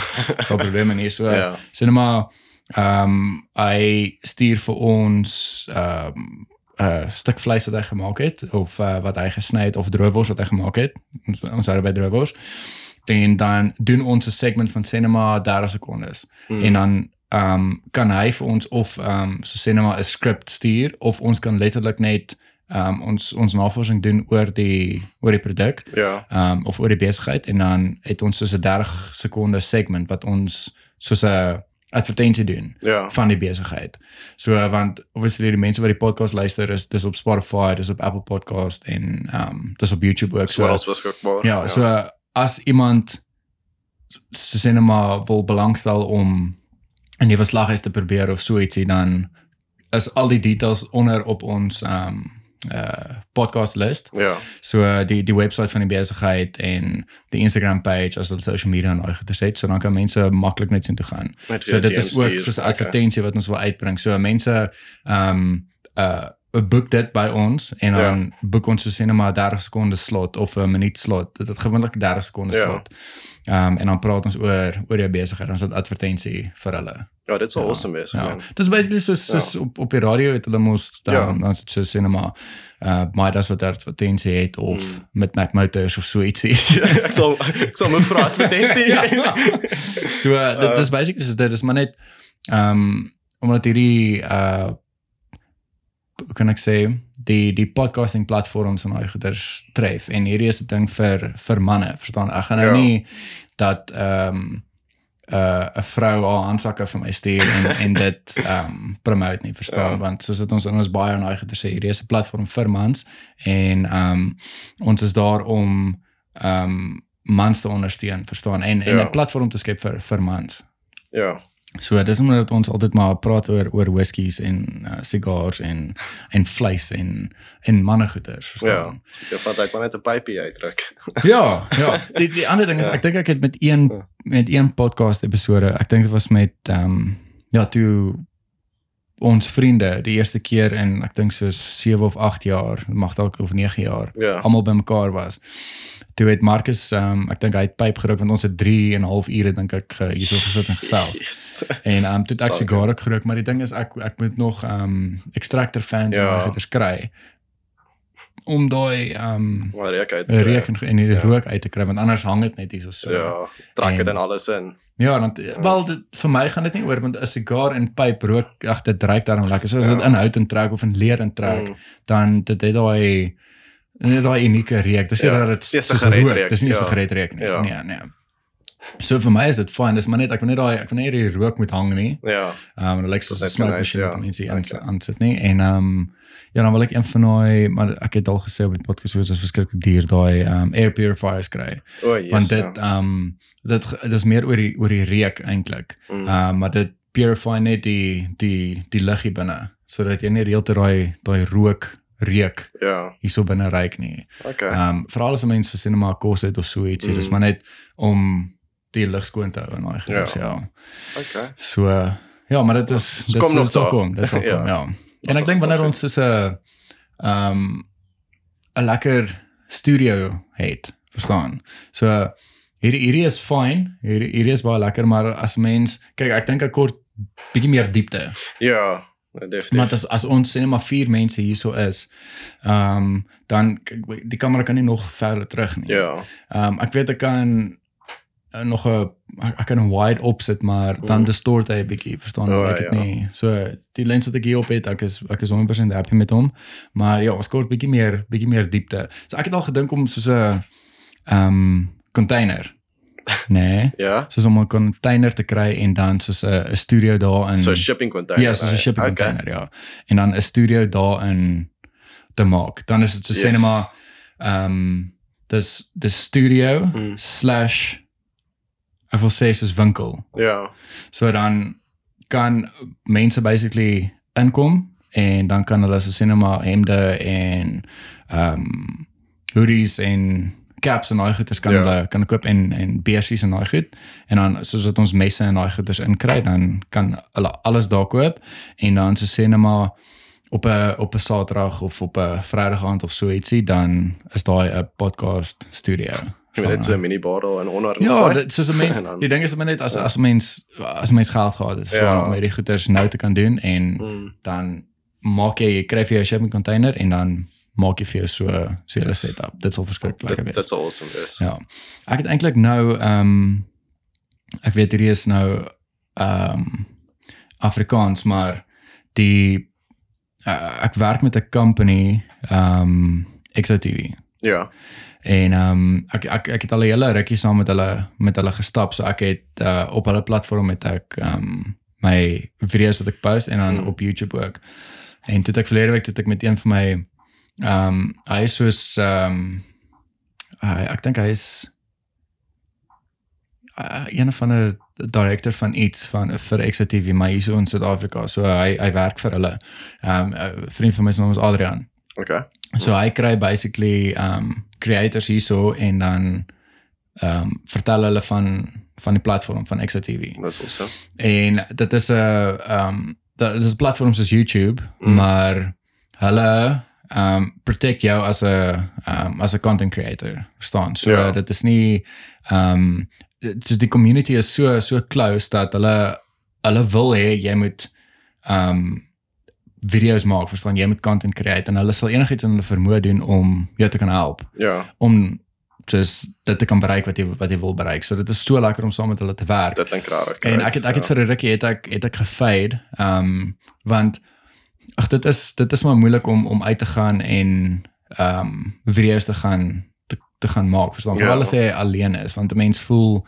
sal probleme nie so Ja. sê net maar ehm um, hy stuur vir ons ehm um, 'n uh, stuk vleis wat hy gemaak het of uh, wat hy gesny het of droewors wat hy gemaak het. Ons ons hou by droewors. En dan doen ons 'n segment van cinema 30 sekondes. Mm. En dan ehm um, kan hy vir ons of ehm um, so cinema 'n script stuur of ons kan letterlik net ehm um, ons ons navorsing doen oor die oor die produk ja. ehm um, of oor die besigheid en dan het ons soos 'n 30 sekonde segment wat ons soos 'n advertensie doen Ja. van die besigheid. So want obviously die mense wat die podcast luister is dis op Spotify, dis op Apple Podcast en ehm um, dis op YouTube ook. So alles beskikbaar. Ja, so as iemand so sê net maar wil belangstel om 'n nuwe slaghuis te probeer of so ietsie dan is al die details onder op ons ehm um, uh podcast list. Ja. So uh, die die webwerf van die besigheid en die Instagram page as hulle social media en daai goeie het, so dan kan mense maklik net sien toe gaan. Net So dit is DM's ook stuur. soos 'n Okay. advertensie wat ons wil uitbring. So mense ehm um, uh boek dit by ons en dan ja. boek ons so sê net maar 30 sekondes slot of 'n minuut slot. Dit het gewoonlik 30 sekondes Ja. slot. Ehm um, en dan praat ons oor oor jou besigheid. Dan is dit advertensie vir hulle. Ja, dit sal Ja, awesome wees, Ja. man. Dit is basically soos soos op op die radio het hulle mos dan Ja. ja. dan is dit so sê net maar uh Midas wat advertensie het of Mm. met Mac Motors of so ietsie. ek sal ek sal moet vra advertensie. Ja. so uh, dit Uh, dis basically soos dit is maar net ehm um, omdat hierdie uh hoe kan ek sê die die podcasting platforms en daai goeders tref en hierdie is 'n ding vir vir manne verstaan ek gaan nou Ja. nie dat ehm um, uh 'n vrou haar handsakke vir my stuur en en dit ehm um, promote nie verstaan Ja. want soos dit ons in ons baie en daai goeders sê hierdie is 'n platform vir mans en ehm um, ons is daar om ehm um, mans te ondersteun verstaan en en Ja. 'n platform te skep vir vir mans ja. So dis omdat ons altyd maar praat oor oor whiskies en uh, sigars en en vleis en en mannegoeders, Ja. verstaan? Jy vat uit maar net 'n pypie uitdruk. Ja, ja. Die die ander ding is Ja. ek dink ek het met een Ja. met een podcast episode, ek dink dit was met ehm um, ja, toe ons vriende die eerste keer in ek dink so 7 of 8 jaar, mag dalk of 9 jaar, Ja. almal bymekaar was. Toe het Marcus ehm um, ek dink hy het pyp gerook want ons het 3 en 'n half ure dink ek hierso gesit en gesels. Yes. En ehm um, toe ek sigaar ook gerook, maar die ding is ek ek moet nog ehm um, extractor fans Ja. en daai goeders kry om daai ehm um, reuk uit. reuk en, en die Ja. rook uit te kry want anders hang dit net hier so. Ja, trek dit en alles in. Ja, dan wel dit, vir my gaan dit nie oor want 'n sigaar en pyp rook, ag dit ruik daarom lekker. So as dit Ja. inhoud en trek of in leer en trek, Mm. dan dit het daai net daai unieke reuk. Dis nie Ja, dat dit soos rook, dis nie 'n ja. sigaretreuk nie. Ja. Nee, nee. So vir my is dit fyn, dis maar net ek wil net daai ek wil net hierdie rook moet hang nie. Ja. Ehm um, dit lyk soos 'n smoke machine ja. wat mense aan aan sit nie. En ehm um, ja, dan wil ek een van daai maar ek het al gesê op die podcast hoe dit is verskriklik duur daai ehm um, air purifiers kry. O, yes. Want dit ja. ehm um, dit dit is meer oor die oor die reuk eintlik. Mm. Ehm um, maar dit purify net die die die lug hier binne sodat jy nie reeltyd daai daai rook reuk Ja. hierso binne ruik nie. Okay. Ehm um, veral as mense sien maar kos het of so ietsie, Mm. dis maar net om die lug skoon te hou en daai goeders, Ja. ja. Okay. So ja, maar dit is Dit dit kom nog dit sal daar. kom, dit sal Ja. kom, ja. En sal ek dink wanneer ons soos 'n ehm 'n lekker studio het, verstaan. So hierdie hierdie is fyn, hierdie hierdie is baie lekker, maar as mens kyk, ek dink ek kort bietjie meer diepte. Ja, definitief. Maar as as ons net maar 4 mense hierso is, ehm dan kyk, die kamera kan nie nog verder terug nie. Ja. Ehm um, ek weet ek kan nog 'n ek, ek kan 'n wide opsit maar dan Mm. distort hy 'n bietjie, verstaan oh, ek dit ja. nie. So die lens wat ek hier op het, ek is ek is 100% happy met hom. Maar ja, ons kort bietjie meer bietjie meer diepte. So ek het al gedink om soos 'n ehm um, container. Nee, Ja. soos om 'n container te kry en dan soos 'n studio daar in So 'n shipping container. Ja, soos 'n shipping okay. container, ja. En dan 'n studio daar in te maak. Dan is dit so Yes. sê net maar ehm um, dis die studio Mm. slash ek wil sê soos winkel. Ja. So dan kan mense basically inkom en dan kan hulle so net maar hemde en ehm um, hoodies en caps en daai goeders kan Ja. hulle kan koop en en beersies en daai goed en dan soos wat ons messe en daai goeders inkry dan kan hulle alles daar koop en dan so sê net maar op 'n op 'n Saterdag of op 'n Vrydag aand of so ietsie dan is daai 'n podcast studio. Jy weet net so 'n mini bar daar en onder. Ja, dit soos 'n mens. En dan- Die ding is maar net as Ja. as 'n mens as 'n mens geld gehad het Ja. om hierdie goeders nou te kan doen en Mm. dan maak jy jy kry vir jou shipping container en dan maak jy vir jou so so 'n setup. Dit sal verskriklik lekker Dit wees. dit's awesome wees. Ja. Ek het eintlik nou ehm um, ek weet hierdie is nou ehm um, Afrikaans, maar die uh, ek werk met 'n company ehm um, XOTV. Ja. En ehm um, ek ek ek het al 'n hele rukkie saam met hulle met hulle gestap. So ek het uh, op hulle platform het ek ehm um, my video's wat ek post en dan Hmm. op YouTube ook. En toe het ek verlede week toe ek met een van my ehm um, hy is soos ehm um, hy ek dink hy is uh, een van 'n director van iets van vir XTV maar hier so in Suid-Afrika. So hy hy werk vir hulle. Ehm um, 'n vriend van my se naam is Adrian. Okay. So hy kry basically um creators hierso en dan um vertel hulle van van die platform van XTV. Dis awesome. En dit is 'n um dit is 'n platform soos YouTube, Mm. maar hulle um protect jou as 'n um as 'n content creator. Verstaan? So Ja. dit is nie um so die community is so so close dat hulle hulle wil hê jy moet um video's maak, verstaan jy moet content create en hulle sal enigiets in hulle vermoë doen om jou te kan help Ja. om just dit te kan bereik wat jy wat jy wil bereik. So dit is so lekker om saam met hulle te werk. Dit klink rarig. En ek het ek het vir 'n rukkie het ek het ek gefade, ehm um, want ag dit is dit is maar moeilik om om uit te gaan en ehm um, video's te gaan te, te gaan maak. Verstaan? Ja. Veral as jy alleen is, want 'n mens voel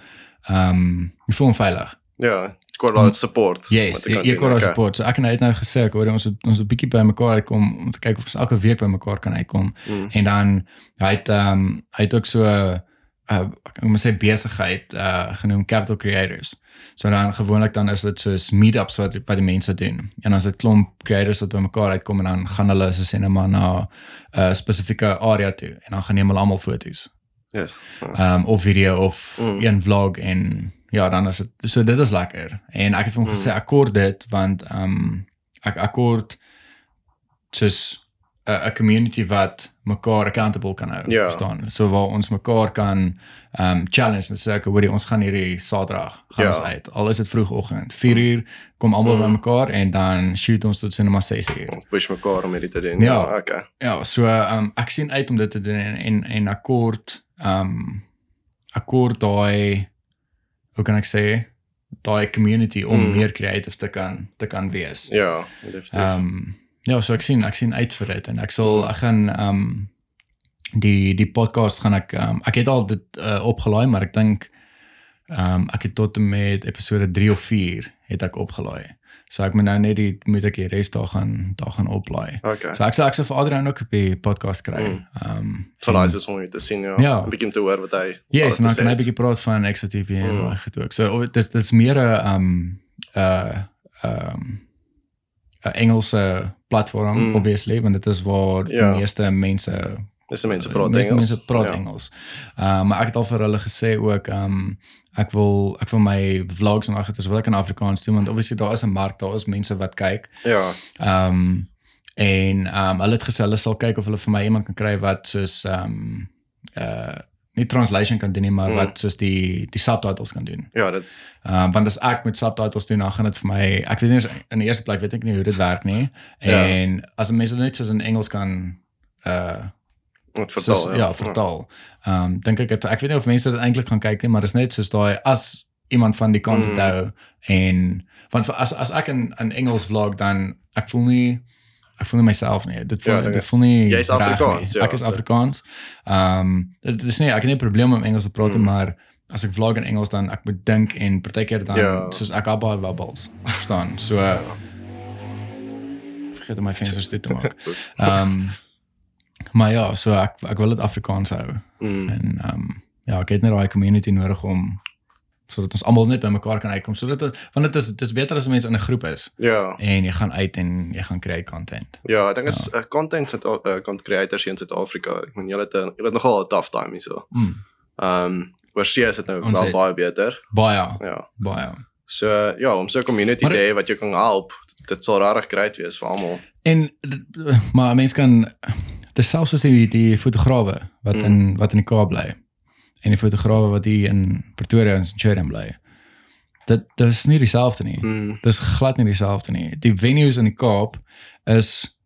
ehm um, jy voel onveilig. Ja, daai support. Yes, jy jy okay. support. So ek en hy het nou gesê ek hoor ons het, ons 'n bietjie by mekaar uitkom om te kyk of ons elke week by mekaar kan uitkom. Mm. En dan hy het ehm um, hy het ook so 'n uh, ek moet sê besigheid uh genoem Capital Creators. So dan gewoonlik dan is dit soos meetups wat by die mense doen. En as dit klomp creators wat bymekaar uitkom en dan gaan hulle so sê net maar na 'n uh, spesifieke area toe en dan gaan neem hulle almal foto's. Yes. Ehm um, of video of mm. een vlog en ja, dan is dit so dit is lekker. En ek het hom Mm. gesê ek kort dit want ehm um, ek ek kort soos 'n 'n community wat mekaar accountable kan hou, Ja. verstaan? So waar ons mekaar kan ehm um, challenge en sê ek hoor ons gaan hierdie Saterdag gaan Ja. ons uit. Al is dit vroegoggend, 4 uur kom almal Mm. by mekaar en dan shoot ons tot sinema 6 uur. Ons push mekaar om hierdie te doen. Ja. okay. Ja, so ehm um, ek sien uit om dit te doen en en, en akkoord ehm um, akkoord daai hoe kan ek sê daai community om Mm. meer creative te kan te kan wees. Ja, definitief. Ehm um, ja, so ek sien ek sien uit vir dit en ek sal ek gaan ehm um, die die podcast gaan ek um, ek het al dit uh, opgelaai, maar ek dink ehm um, ek het tot en met episode 3 of 4 het ek opgelaai. So ek moet nou net die moet ek die res daar gaan daar gaan oplaai. okay. So ek sal ek sal vir Adrian ook op die podcast kry. Mm. Ehm um, So en- nice is om jou te sien ja. Ja. 'n bietjie om te hoor wat hy Yes, alles en dan kan hy het. bietjie praat van XTV en Mm. daai goed ook. So dit dit's meer 'n um uh um 'n Engelse platform Mm. mm. obviously want dit is waar Ja. die meeste mense mense die praat meeste Engels. mense praat ja. Engels. Uh maar ek het al vir hulle gesê ook um ek wil ek wil my vlogs en agter wil ek in Afrikaans doen want obviously daar is 'n mark, daar is mense wat kyk. Ja. Um en um hulle het gesê hulle sal kyk of hulle vir my iemand kan kry wat soos um uh nie translation kan doen nie, maar Mm. wat soos die die subtitles kan doen. Ja, dit Um want as ek met subtitles doen, dan gaan dit vir my ek weet nie eens in die eerste plek weet ek nie hoe dit werk nie. Ja. En as mense net soos in Engels kan uh moet vertaal. soos, ja, vertaal. Um dink ek het, ek weet nie of mense dit eintlik gaan kyk nie, maar dit is net soos daai as iemand van die content Mm. hou en want as as ek in in Engels vlog dan ek voel nie ek voel nie myself nie. Dit voel Ja, ja, ding dit is, voel nie jy's Afrikaans, ja, Ek is so. Afrikaans. Um dit is nie ek het nie 'n probleem om Engels te praat Mm. maar as ek vlog in Engels dan ek moet dink en partykeer dan Ja. soos ek het baie wobbles. Verstaan? So vergeet om my vensters toe te maak. Ehm um, Maar ja, so ek ek wil dit Afrikaans hou. Mm. En ehm um, ja, ek het net daai community nodig om sodat ons almal net bymekaar kan uitkom sodat want dit is dit is beter as mense in 'n groep is Ja. en jy gaan uit en jy gaan create content. Ja, ek dink is uh, content sit uh, content creators hier in Suid-Afrika. Ek meen julle het julle het nogal 'n tough time hierso. Mm. Ehm um, oorsee is dit nou Ons wel het- baie beter. Baie, Ja. baie. So ja, om so 'n community Maar- te hê wat jou kan help, dit sal regtig great wees vir almal. En maar mense kan dis selfs as die die fotograwe wat Mm. in wat in die Kaap bly en die fotograwe wat hier in Pretoria en Centurion bly. Dit dis nie dieselfde nie. Mm. Dis glad nie dieselfde nie. Die venues in die Kaap is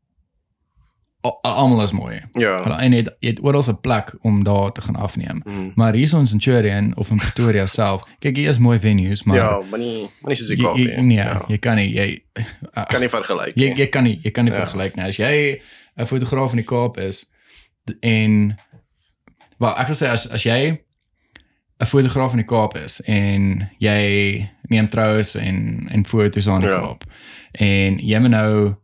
al- almal is mooi. Ja. Hulle en jy het, jy het oral 'n plek om daar te gaan afneem. Mm. Maar hier is ons in Centurion of in Pretoria self. Kyk, hier is mooi venues, maar ja, maar nie maar nie soos die jy, Kaap jy, nie. nee, Ja. jy kan nie jy Kan nie vergelyk jy, nie. jy kan nie jy kan nie Ja. vergelyk nie. As jy 'n fotograaf in die Kaap is en wel ek wil sê as as jy 'n fotograaf in die Kaap is en jy neem troues en en foto's aan die Ja. Kaap en jy moet nou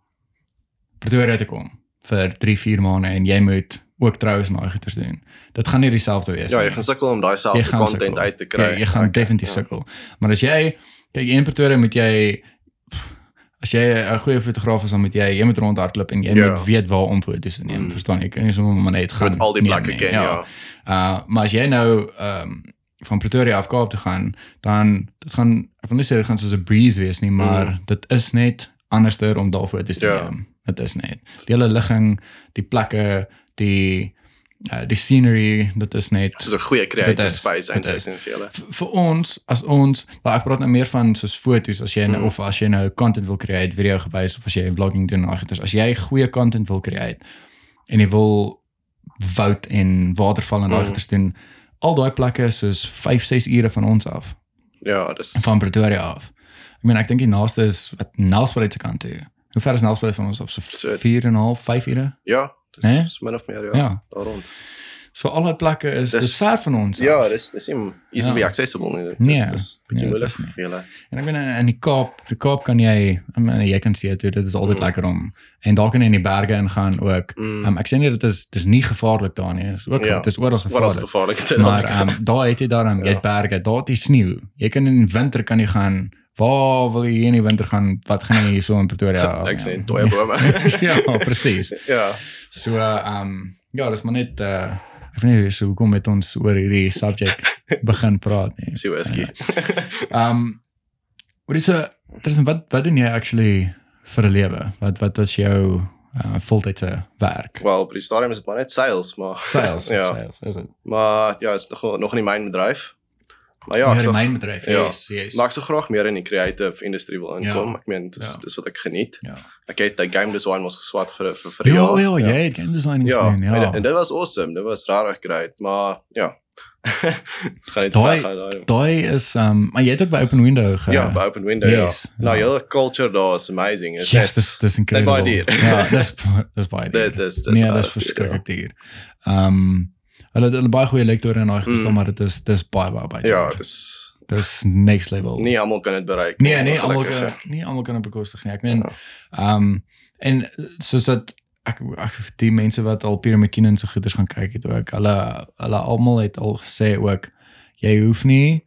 Pretoria toe kom vir 3 4 maande en jy moet ook troues en daai goeders doen. Dit gaan nie dieselfde wees Ja, nie. jy gaan sukkel om daai selfde content sukkel. uit te kry. Ja, jy gaan Ek- definitief ja. sukkel. Maar as jy kyk in Pretoria moet jy as jy 'n goeie fotograaf is dan moet jy jy moet rondhardloop en jy Ja. moet weet waar om foto's te neem. Mm. Verstaan jy? Jy kan nie sommer maar net Jy gaan. moet al die plekke ken, ja. Uh maar as jy nou ehm um, van Pretoria af Kaap toe gaan, dan dit gaan ek wil nie sê dit gaan soos 'n breeze wees nie, maar Mm. dit is net anderster om daar foto's te Ja. neem. Dit is net. Die hele ligging, die plekke, die uh, die scenery, dit is net Soos 'n goeie creative Dit is, space dit eintlik is. in vir julle. vir ons as ons maar ek praat nou meer van soos foto's as jy nou Mm. of as jy nou content wil create video gewys of as jy vlogging doen agters as jy goeie content wil create en jy wil woud en waterval en Mm. agters doen al daai plekke is soos 5 6 ure van ons af Ja, dis van Pretoria af ek meen ek dink die naaste is wat Nelspruit se kant toe hoe ver is Nelspruit van ons af so So- 4 en 'n half 5 ure Ja, dis Né? is min of meer ja, Ja. daar rond. so al daai plekke is Dis- dis ver van ons Ja, af. dis dis nie easily Ja. accessible nie. Dis Nee, nee, moeilik is nie. vir julle. En ek bedoel in die Kaap, die Kaap kan jy, I mean, jy kan toe dit is altyd Mm. lekker om en daar kan jy in die berge ingaan ook. Mm. Um, ek sê nie dit is dis nie gevaarlik daar nie. Dit is ook Ja, dit is is gevaarlik. gevaarlik te Maar um, daar het jy daarom jy Ja. het berge, daar het jy sneeu. Jy kan in winter kan jy gaan Waar wil jy in die winter gaan? Wat gaan jy hier so in Pretoria? Ek sê Ja. dooie bome. ja, presies. ja. So ehm um, ja, dis maar net uh ek weet nie so hoekom met ons oor hierdie subject begin praat nie. Sy whisky. Ehm um, wat is 'n Tristan wat wat doen jy actually vir 'n lewe? Wat wat is jou uh, voltydse werk? Wel, by die stadium is dit maar net sales, maar Sales, ja. sales, is dit? Maar ja, is nog nog in die mynbedryf. Maar ja, Ja, ek sal- mynbedryf. ja. Yes, yes. maar ek sou graag meer in die creative industrie wil inkom. Ja. Ek meen dis Ja. dis wat ek geniet. ja. Ek het die game design mos geswat vir vir vir 'n Ja, jaar. ja, jy het game design Ja, gedoen, ja. En, en dit was awesome. Dit was regtig great, maar ja. Daai- daai. Daai is um, maar jy het ook by Open Window ge Ja, by open window yes, ja. Nou, ja. hele culture daar is amazing. Is Yes, dis dis incredible. baie duur. Ja, dis dis baie duur. Dit is dis nee, dis verskriklik duur. Um, hulle het hulle baie goeie lektore en daai gestel, Mm. maar dit is dis baie baie baie. Ja, dis dis next level. nie almal kan dit bereik. Nee, nee, almal gelukkig, kan nie almal kan dit bekostig nie. Ek meen Ja. ehm um, en soos dat ek ek die mense wat al Peter McKinnon se goeders gaan kyk het ook. Hulle hulle almal het al gesê ook jy hoef nie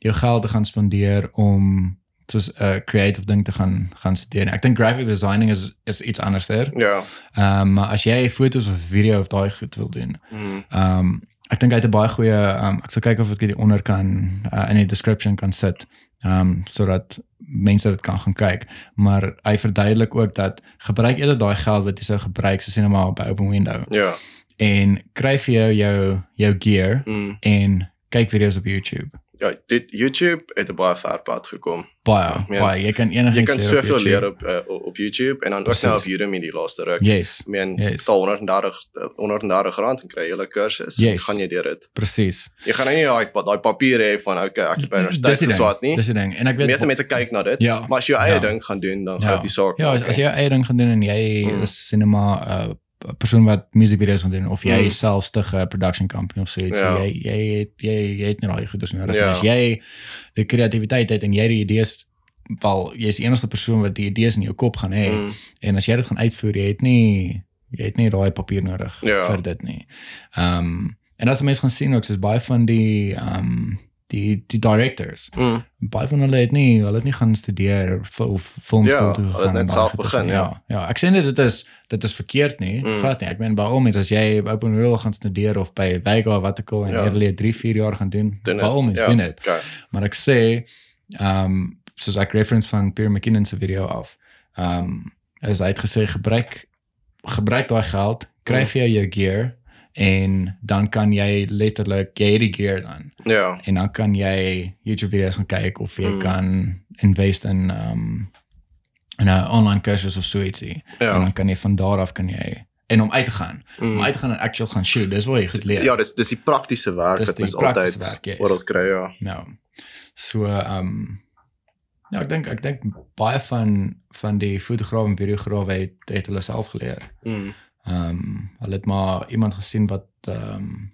jou geld te gaan spandeer om soos 'n uh, creative ding te gaan gaan studeer. nie. Ek dink graphic designing is is iets anderster. Ja. Ehm um, maar as jy foto's of video of daai goed wil doen, Mm. Ehm um, ek dink hy het 'n baie goeie ehm um, ek sal kyk of ek dit onder kan uh, in die description kan sit. Ehm um, sodat mense dit kan gaan kyk. Maar hy verduidelik ook dat gebruik eerder daai geld wat jy sou gebruik soos net maar by Open Window Ja. en kry vir jou jou jou gear Mm. en kyk video's op YouTube. Ja, dit YouTube het 'n baie ver pad gekom. Baie, Ja. baie. Jy kan enigiets Jy kan leer op soveel leer op uh, op YouTube en dan ook Precies. nou op Udemy die laaste ruk. Yes, meen, Yes. yes. 130 uh, 130 rand en kry 'n kursus. Yes. Gaan jy deur dit. presies. Jy gaan nou nie daai daai papier hê van okay, ek het by universiteit geswat nie. Dis die ding. En ek weet meeste mense kyk na dit, Ja. maar as jy jou eie Ja. ding gaan doen, dan Ja. gaan dit die saak. Ja, as, as jy jou eie ding gaan doen en jy Mm. is cinema uh, persoon wat musiekvideo's gaan doen of jy Mm. self stig 'n production company of so iets, Ja. so jy jy het jy, jy het nie daai goeders nodig Ja. As jy die kreatiwiteit het en jy die idees wel jy's die enigste persoon wat die idees in jou kop gaan hê Mm. en as jy dit gaan uitvoer, jy het nie jy het nie daai papier nodig Ja. vir dit nie. Ehm um, en as mense gaan sien ook soos baie van die ehm um, die die directors Mm. baie van hulle het nie hulle het nie gaan studeer of filmskool Ja, toe gegaan het net self begin, ja. ja ja ek sê nie dit is dit is verkeerd nie Mm. glad nie ek meen by al mense as jy by Open World gaan studeer of by Vega wat ook al en Ja. jy 3 4 jaar gaan doen Doen by al mense ja. doen dit Okay. maar ek sê ehm um, soos ek reference van Pierre McKinnon se video af ehm um, is hy het gesê gebruik gebruik daai geld kry Mm. vir jou jou gear en dan kan jy letterlik jy het die gear dan Ja. en dan kan jy YouTube video's gaan kyk of jy Mm. kan invest in um in 'n online kursus of so ietsie. En Ja. dan kan jy van daar af kan jy en om uit te gaan. Om Mm. uit te gaan en actual gaan shoot, dis waar jy goed leer. Ja, dis dis die praktiese werk Dis wat mens praktiese altyd werk, yes. oral kry, ja. Ja. So um ja, ek dink ek dink baie van van die fotograwe en videograwe het het hulle self geleer. Mm. Um hulle het maar iemand gesien wat um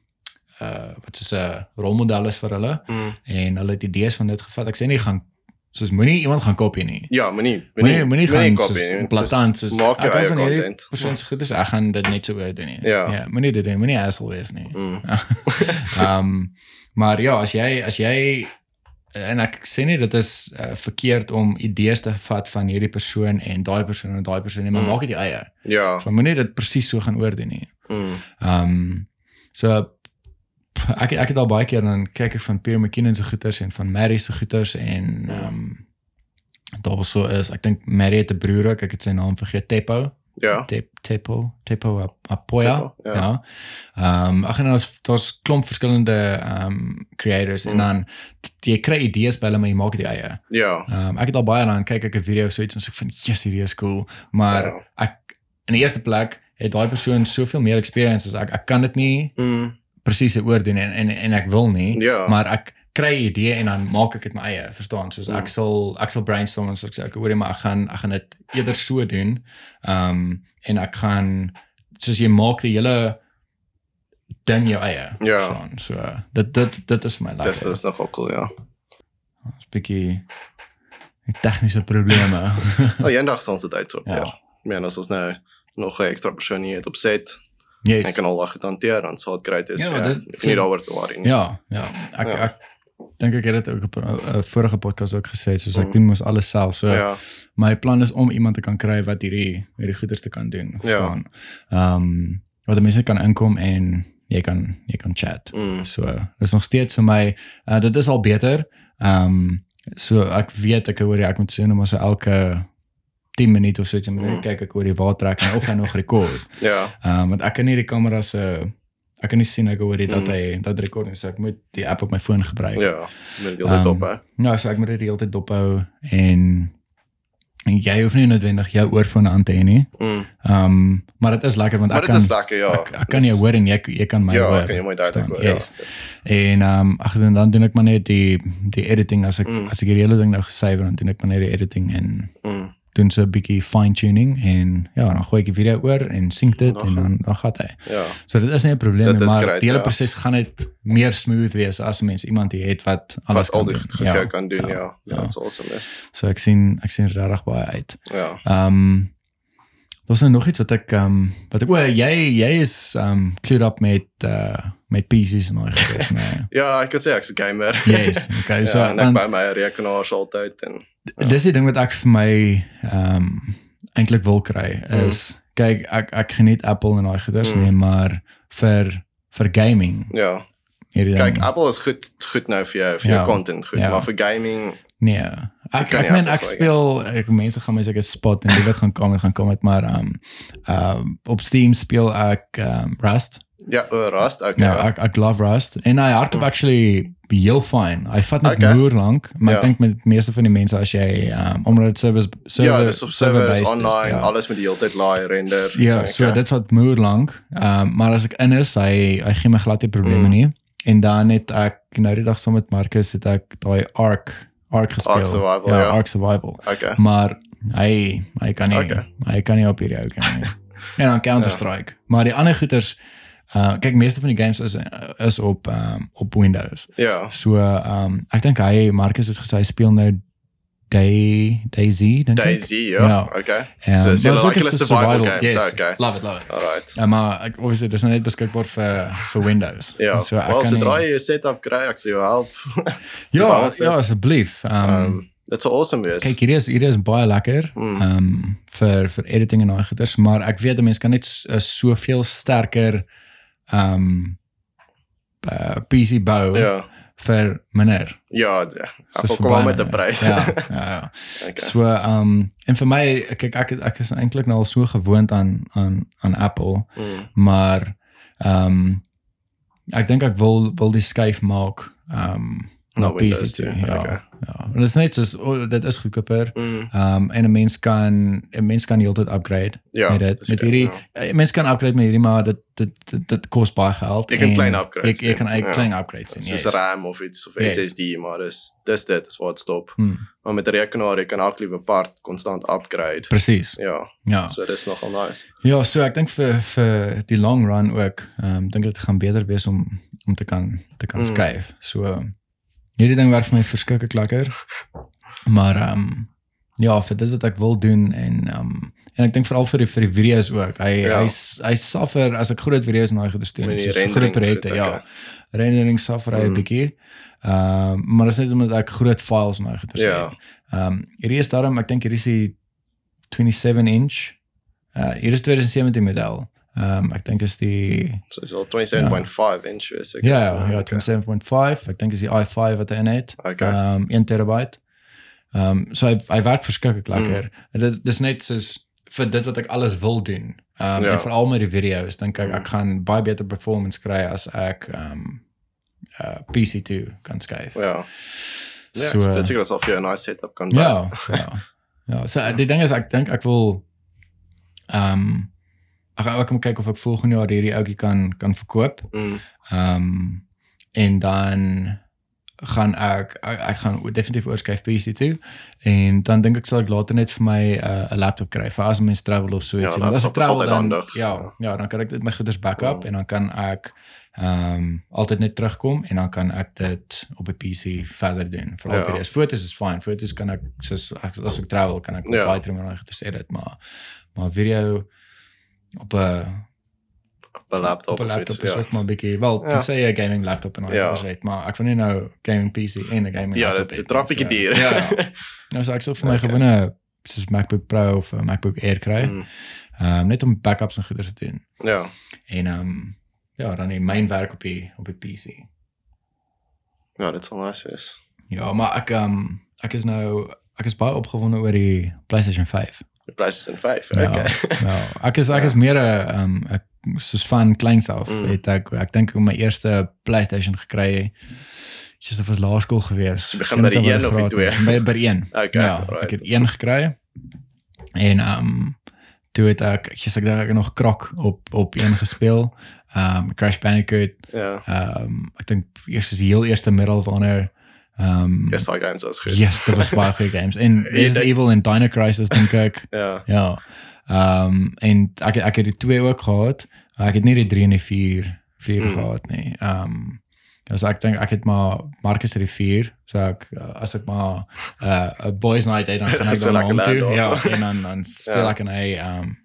uh wat soos 'n rolmodel is vir hulle Mm. en hulle het idees van dit gevat. Ek sê nie gaan soos moenie iemand gaan kopie nie. Ja, moenie Moenie moenie gaan kopie Soos soos maak eie van hierdie persoon se goed is ek gaan dit net so oor doen nie. Ja. ja moenie dit doen, moenie asshole wees nie. Mm. Ehm um, maar ja, as jy as jy en ek sê nie dit is uh, verkeerd om idees te vat van hierdie persoon en daai persoon en daai persoon nie, maar Mm. maak dit jou eie. Ja. So moenie dit presies so gaan oordoen nie. Mm. Ehm um, so ek ek het al baie keer dan kyk ek van Pierre McKinnon se goeters en van Mary se goeters en ehm um, daar was so is ek dink Mary het 'n broer ook, ek het sy naam vergeet Teppo. Ja. Tep, Teppo Ap- Apoya. Teppo, ja. Ja. Ehm um, ag en daar's daar's klomp verskillende ehm um, creators en Mm. dan t- jy kry idees by hulle maar jy maak dit jou eie. Ja. Ehm um, ek het al baie dan kyk ek 'n video of so iets en so ek van yes hierdie is cool, maar Ja. ek in die eerste plek het daai persoon soveel meer experience as ek. Ek kan dit nie Mm. presies oordoen en en en ek wil nie, Ja. maar ek kry 'n idee en dan maak ek dit my eie, verstaan? Soos ek Mm. sal ek sal brainstorm en so ek sê ek hoorie maar ek gaan ek gaan dit eerder so doen. Ehm um, en ek gaan soos jy maak die hele ding jou eie. Ja. Verstaan? So dit dit dit is my Dis lekker. dis nogal cool, ja. 'n bietjie tegniese probleme. Oh, eendag sal ons dit uitsorteer. Ja. Ja. Ek meen as ons nou nog 'n ekstra persoon hier het op set yes. en kan al daai goed hanteer, dan sal dit great wees. Ja, Ja, dis nie daaroor te worry nie. Ja, ja. Ek Ja. ek dink ek het dit ook op 'n uh, vorige podcast ook gesê, soos ek Mm. doen mos alles self. So Ja. my plan is om iemand te kan kry wat hierdie hierdie goeders te kan doen, verstaan. Ehm um, wat mense kan inkom en jy kan jy kan chat. Mm. So is nog steeds vir my uh, dit is al beter. Ehm um, so ek weet ek hoor jy ek moet sien om so elke 10 minute of so iets en Mm. kyk ek oor die waartrek en of hy nog rekord. Ja. Ehm um, want ek kan nie die kamera se ek kan nie sien ek hoor dit dat Mm. hy dat rekord nie, so ek moet die app op my foon gebruik. Ja. Moet dit Ehm, op hè. Ja, so ek moet dit die hele tyd dophou en en jy hoef nie noodwendig jou oorfone aan te hê nie. Mm. Ehm um, maar dit is lekker want ek kan is lekker, ja. ek, ek kan jou hoor en jy jy kan my Ja, hoor. kan jy mooi duidelik verstaan? hoor. Yes. Ja. En ehm um, ag dan dan doen ek maar net die die editing as ek Mm. as ek hierdie hele ding nou gesave dan doen ek maar net die editing en Mm. Doen so 'n bietjie fine tuning en ja, dan gooi ek die video oor en sync dit en dan dan gaan hy. Ja. So dit is nie 'n probleem Dit nie, maar great, die hele ja. proses gaan net meer smooth wees as mens iemand hier het wat alles Wat al kan die doen. goed ja. kan doen, ja. Ja, ja. dit's awesome. Is. So ek sien ek sien regtig baie uit. Ja. Ehm um, Daar's nou nog iets wat ek ehm um, wat ek o jy jy is ehm um, clued up met uh met PC's en al die goeders, nee. Ja, ek kan sê ek's 'n gamer. Yes, okay. So ja, en ek dan by my rekenaars altyd en dis die ding wat ek vir my ehm um, eintlik wil kry is kyk ek ek geniet Apple en daai goeders Mm. nee, maar vir vir gaming ja. hierdie ding. Kyk, Apple is goed goed nou vir jou vir Ja. jou content goed, Ja. maar vir gaming Nee. Ek ek meen ek gooi, speel ek mense gaan my seker spot en die wat gaan kom en gaan kom met maar um um op Steam speel ek um Rust. ja, o, Rust, okay. Ja, ek ek love Rust en hy hardloop Hmm. actually heel fine. Hy vat net Okay. moer lank, maar ek Ja. dink met meeste van die mense as jy um omdat dit service server ja, dis op servers based is, online, ja. alles met die hele tyd laai render. Ja, Ek, so eh, dit vat moer lank. Ehm maar as ek in is, hy hy gee my glad nie probleme Mm. nie. En dan het ek nou die dag saam met Marcus het ek daai Ark Ark gespeel. Survival, ja, ja. Ark Survival. Okay. Maar hy hy kan nie Okay. hy kan nie op hierdie ou kan nie. En dan Counter Strike. Maar die ander goeters uh kyk meeste van die games is is op um, op Windows. Ja. So ehm um, ek dink hy Marcus het gesê hy speel nou Day Daisy dink ek. Daisy, ja. Ja. Okay. Ja, So ook like een hulle survival games, yes. okay. Love it, love it. Alright. Ja, maar ek obviously dis nou net beskikbaar vir vir Windows. Ja. So ek Wel, kan sodra jy 'n setup kry, ek sal jou help. Ja, ja, asseblief. Ehm Um, dit sou awesome wees. kyk hierdie is hierdie is baie lekker. Ehm um, vir vir editing en daai goeders, maar ek weet 'n mens kan net 'n soveel sterker ehm um, uh, PC bou Ja. vir minder. Ja, ja. Soos Ek vir kom maar baie met 'n prys. Ja, ja, ja. okay. So ehm um, en vir my kyk ek ek is eintlik nou al so gewoond aan aan aan Apple, Mm. maar ehm um, ek dink ek wil wil die skuif maak ehm um, na Na Windows PC toe. toe, Ja. okay. Ja. En dit is net soos oh, dit is goedkoper. Mm. Um, en 'n mens kan 'n mens kan heeltyd upgrade Ja. met dit met hierdie ja. 'n mens kan upgrade met hierdie maar dit dit dit, dit kos baie geld. Jy kan klein upgrades Ek ek kan ek ja. klein upgrades doen. Soos Yes. RAM of iets of Yes. SSD, maar dis dis dit, dis waar dit stop. Hmm, Maar met 'n rekenaar, jy kan elke liewe part konstant upgrade. Presies. Ja, Ja. so dis nogal nice. Ja, so ek dink vir vir die long run ook, ehm um, dink dit gaan beter wees om om te kan te kan Mm. skuif. So hierdie ding werk vir my verskriklik lekker. Maar ehm um, ja, vir dit wat ek wil doen en ehm um, en ek dink veral vir die vir die video's ook. Hy Ja. hy hy suffer as ek groot video's na hy Met die soos groot projekte, ja. Rendering suffer hy 'n Mm. bietjie. Ehm um, maar dit is net omdat ek groot files na hy gedoen Ja. het. Ehm um, hierdie is daarom ek dink hierdie is die 27 inch. Uh hier is 2017 model. Ehm um, ek dink is die So dis al 27.5 inch is ek. ja, ja, ja okay. 27.5. Ek dink is die i5 wat hy in het. Okay. Ehm um, 1 terabyte. Ehm um, so hy hy werk verskriklik lekker. Mm. Dit dis net soos vir dit wat ek alles wil doen. Ehm um, Ja. en veral met die video's dink ek Mm. ek gaan baie beter performance kry as ek ehm um, uh PC2 kan skuif. Ja. Ja, So, dit seker asof jy 'n nice setup kan Ja, ja. Ja, so die ding is ek dink ek wil ehm um, ek gaan ook kyk of ek volgende jaar hierdie ouetjie kan kan verkoop. Mm. Ehm um, en dan gaan ek ek, ek gaan definitief oorskryf PC toe en dan dink ek sal ek later net vir my 'n uh, laptop kry vir as mens travel of so Ja, iets. Want as ek travel dan handig. ja, ja, dan kan ek dit my goeders backup Ja. en dan kan ek ehm um, altyd net terugkom en dan kan ek dit op 'n PC verder doen. Veral Ja. ja. video's. Fotos is fine. Fotos kan ek soos ek, as ek travel kan ek op Ja. Lightroom en goeders edit, maar maar video op 'n Op 'n laptop op 'n laptop is ja. ook maar 'n bietjie wel, Ja. tensy jy 'n gaming laptop en al Ja. ja. het, maar ek wil nie nou gaming PC en 'n gaming Ja, laptop dit hê dit raak nie, bietjie so, duur. Ja, ja. Nou so ek sal vir my Okay. gewone soos MacBook Pro of 'n MacBook Air kry. Mm. Ehm um, net om backups en goeders te doen. Ja. En ehm um, ja, dan die myn werk op die op die PC. Ja, dit sal nice wees. Ja, maar ek ehm um, ek is nou ek is baie opgewonde oor die PlayStation 5. Die prys is in 5. Ja, Okay. ja, ek is ek Ja. is meer 'n ehm ek soos van kleins af Mm. het ek ek dink ek my eerste PlayStation gekry. Dis dit was laerskool gewees. Jy begin by die Kind een of die graad twee? nie. By by die een. Okay, ja, alright. ek het een gekry. En um, toe het ek ek sê ek dink ek het nog krok op op een gespeel. Um, Crash Bandicoot. Ja. Um, ek dink eers is die heel eerste middel wanneer ehm um, Yes, daai games was goed. Yes, dit was baie goeie games. En Resident Evil en Dino Crisis dink ek. Ja. Ja. Ehm um, en ek ek het die twee ook gehad. Ek het nie die 3 en die 4 4 Mm. gehad nie. Ehm um, dus ek dink ek het maar Marcus het die 4. So ek uh, as ek maar 'n uh, boys night het dan gaan ek dan hom toe. Ja, en dan dan speel Ja. ek in hy ehm um,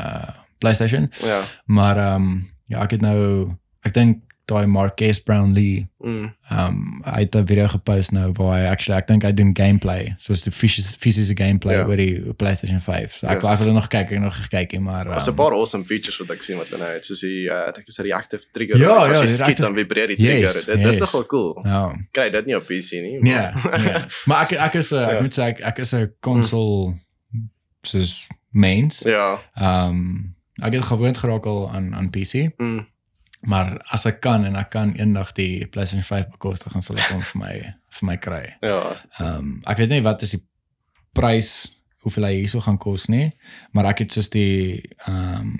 uh PlayStation. Ja. Maar ehm um, ja, ek het nou ek dink daai Marques Brownlee Mm. um hy het 'n video gepost nou waar hy actually ek dink hy doen gameplay soos die fisiese fisiese gameplay Ja. oor die PlayStation 5. So ek Yes. ek wil nog kyk, ek nog gekyk, maar Daar's 'n um, paar awesome features wat ek sien wat hulle nou het, soos die uh, ek is 'n reactive trigger. Ja, As ja, jy die skiet reactive- dan vibreer die trigger. Yes, dit yes. tog wel cool. ja. Kry dit nie op PC nie. Ja, maar- ja. Maar ek ek is 'n ek Ja. moet sê ek, ek is 'n console soos mains. ja. Um ek het gewoond geraak al aan aan PC, Mm. Maar as ek kan en ek kan eendag die PlayStation 5 bekostig, dan sal ek hom vir my vir my kry. Ja. Ehm um, ek weet nie wat is die prys hoeveel hy hierso gaan kos nie, maar ek het soos die ehm um,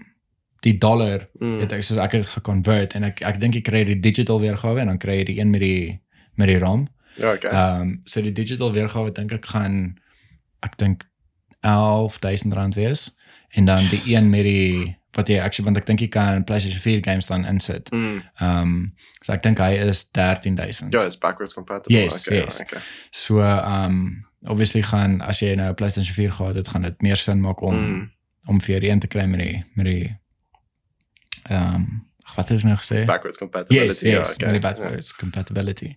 die dollar Mm. het ek soos ek het geconvert en ek ek dink jy kry die digital weergawe en dan kry jy die een met die met die RAM. Ja, okay. Ehm um, so die digital weergawe dink ek gaan ek dink 11000 rand wees en dan die een met die wat jy actually want ek dink jy kan PlayStation 4 games dan insit. Mm. Ehm um, so ek dink hy is 13000. Ja, is backwards compatible. Yes, okay, yes. Ja, okay. So ehm um, obviously gaan as jy nou 'n PlayStation 4 gehad het, gaan dit meer sin maak om Mm. om vir een te kry met die met die ehm um, wat het ek nou gesê? Backwards compatibility. Yes, yes, ja, met die okay. backwards compatibility.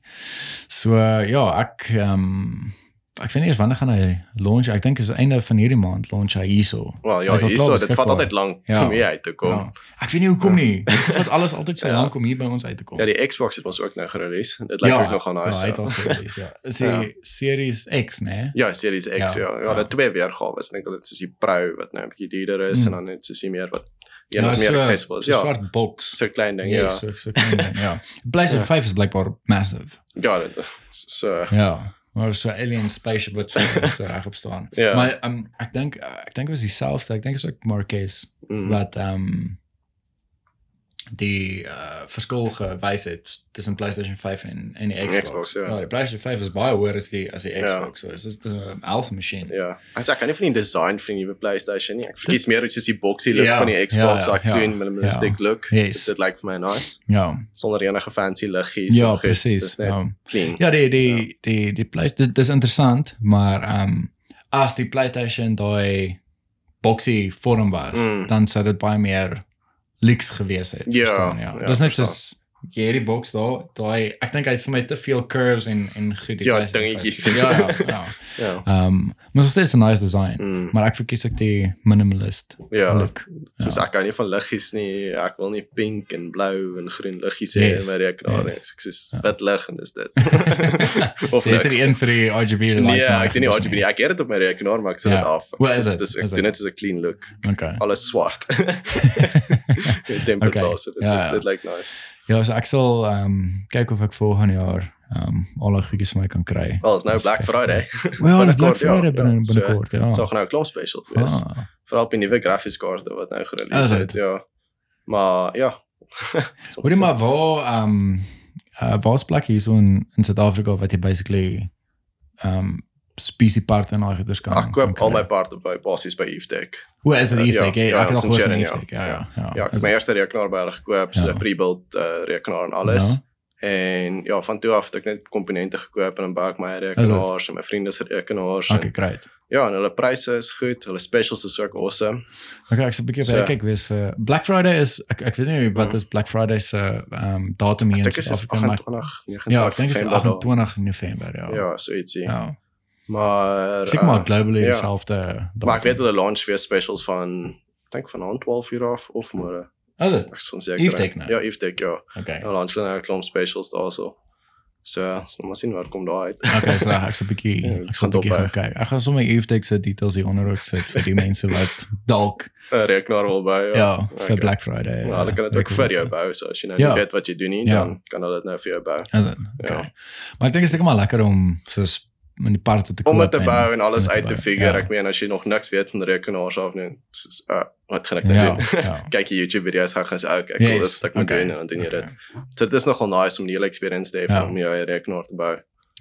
So uh, ja, ek ehm um, ek weet nie eers wanneer gaan hy launch. Ek dink is einde van hierdie maand launch hy hierso. Wel ja, hierso, dit vat altyd lank Ja. om hier uit te kom. Ja. Ek weet nie hoekom nie. Dit vat alles altyd so Ja. lank om hier by ons uit te kom. Ja, die Xbox het ons ook nou gerelease. Dit lyk ook nogal Ja, nice. hy het Ja, al gerelease, ja. Is die Ja. Series X, né? ja Series X Ja, ja. Ja, ja, ja. dat twee weergawe is. Ek dink dit is die Pro wat nou 'n bietjie duurder is Mm. en dan net soos die meer wat een wat meer so- accessible is. so Ja, swart box. so klein ding, Ja, ja. so so klein ding, ja. PlayStation Ja. 5 is blykbaar massive. Ja, dit so Ja. Maar so alien spaceship wat so so reg op staan. Ja. Maar um, ek dink ek dink was dieselfde. Ek dink is ook Marquez mm, wat ehm um, die uh, verskil gewys het tussen PlayStation 5 en en die En Xbox. Xbox, ja. ja, die PlayStation 5 is baie hoër as die as die Ja. Xbox. So is dit 'n awesome machine. Ja. Ek sê ek kan nie van die design van die nuwe PlayStation nie. Ek verkies meer soos die boxy look Ja, van die Xbox, ja, daai ja, clean minimalistic look. Yes. Dit lyk vir my nice. Ja. Sonder enige fancy liggies Ja, of iets. Dis net Ja. clean. Ja, die die die die play dit dis interessant, maar ehm um, as die PlayStation daai boxy vorm was, Mm. dan sou dit baie meer leaks gewees het, Ja, verstaan ja. ja, Dis net soos jy hierdie box daar, daai ek dink hy het vir my te veel curves en en goed Ja, dingetjies. 5. Ja, ja, ja. Ja. Ehm um, maar dit is 'n nice design, Mm. maar ek verkies ook die minimalist Ja. look. Soos Ja. ek hou nie van liggies nie. Ek wil nie pink en blou en groen liggies hê Yes, in my rekenaar nie. yes. Ek sê Ja. wit lig en dis dit. Of is dit een vir die RGB Nee, lights? en ek doen nie RGB nie. Ek het dit op my rekenaar, maar ek sit Ja. dit af. Ek dit? dis Is ek doen dit as 'n clean look. Okay. Alles swart. Temper Okay, okay. dit, ja, dit, ja. dit lyk nice. Ja, so ek sal ehm um, kyk of ek volgende jaar ehm um, al die goedjies vir my kan kry. Wel, is nou Dis Black. Friday. Wel, dis Black Binnekort, ja, Friday binne ja. So, binnekort, ja. So gaan nou 'n klomp specials wees. Ah, Veral op die nuwe graphics kaarte wat nou Is gerelease dit? het, ja. Maar ja. Hoorie maar waar ehm um, uh, waar's plek hier so in in Suid-Afrika wat jy basically ehm um, spesie parte en agters kan. Ek koop al my parte by basies by Evetech. Hoe is dit Eftech? ja, Ja, ek het al in gehoor van ja. Eftech. Ja, ja, ja. Ja, ek het my eerste rekenaar by hulle gekoop, so 'n Ja. pre-built uh, rekenaar en alles. Ja. En ja, van toe af het ek net komponente gekoop en dan bou ek my rekenaars en my vriende se rekenaars. en- Okay, great. Ja, en hulle pryse is goed, hulle specials is ook awesome. Okay, ek sal 'n bietjie So- kyk wees vir Black Friday is ek ek weet nie wat Mhm. is Black Friday se ehm um, datum hier in Suid-Afrika maar 28, 29 ja, ek dink dit is November daar. 28 November, ja. Ja, so ietsie. Ja. Maar Seker maar uh, globally ja. dieselfde. maar ek weet hulle launch weer specials van dink vanaand 12 uur af of môre. Is dit? Ek van seker. Evetech nou? Ja, Evetech ja. Okay. Hulle launch hulle nou klomp specials daarso. So, ons moet maar sien wat kom daar uit. Okay, so ek sal 'n bietjie Ja, ek sal 'n bietjie gaan kyk. Ek gaan sommer Eftech se details hier onder ook sit vir die mense wat dalk 'n Rekenaar wil by. ja, ja vir Okay. Black Friday. Ja, hulle kan dit ook vir jou bou, so as jy nou Ja. nie weet wat jy doen nie, Ja. dan kan hulle dit nou vir jou bou. Is dit? Okay. Ja. Maar ek dink dit is seker maar lekker om soos in die parte te koop. Om dit te en- bou en alles om dit uit te bou. figure. Ja. Ek meen as jy nog niks weet van rekenaars af nie, soos, uh, wat gaan ek nou Ja, doen? ja. Kyk jy YouTube video's gaan gaan sê, okay, cool, Yes, dis wat ek moet okay, doen en dan doen jy dit. okay. So dit is nogal nice om die hele experience te hê Ja. om jou eie rekenaar te bou.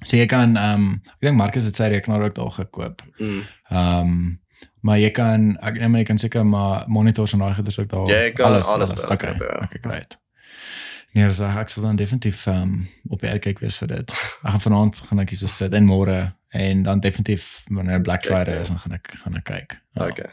So jy kan ehm um, ek dink Marcus het sy rekenaar ook daar gekoop. Mm. Ehm um, maar jy kan ek neem jy kan seker maar monitors en daai goeders ook daar. Jy kan alles by hulle Okay. koop, ja. Okay, great. Nee, dus ek sal dan definitief um, op die uitkyk wees vir dit. Ek gaan vanaand gaan ek hier so sit en môre en dan definitief wanneer Black Friday ja. is dan gaan ek gaan ek kyk. Ja. Okay.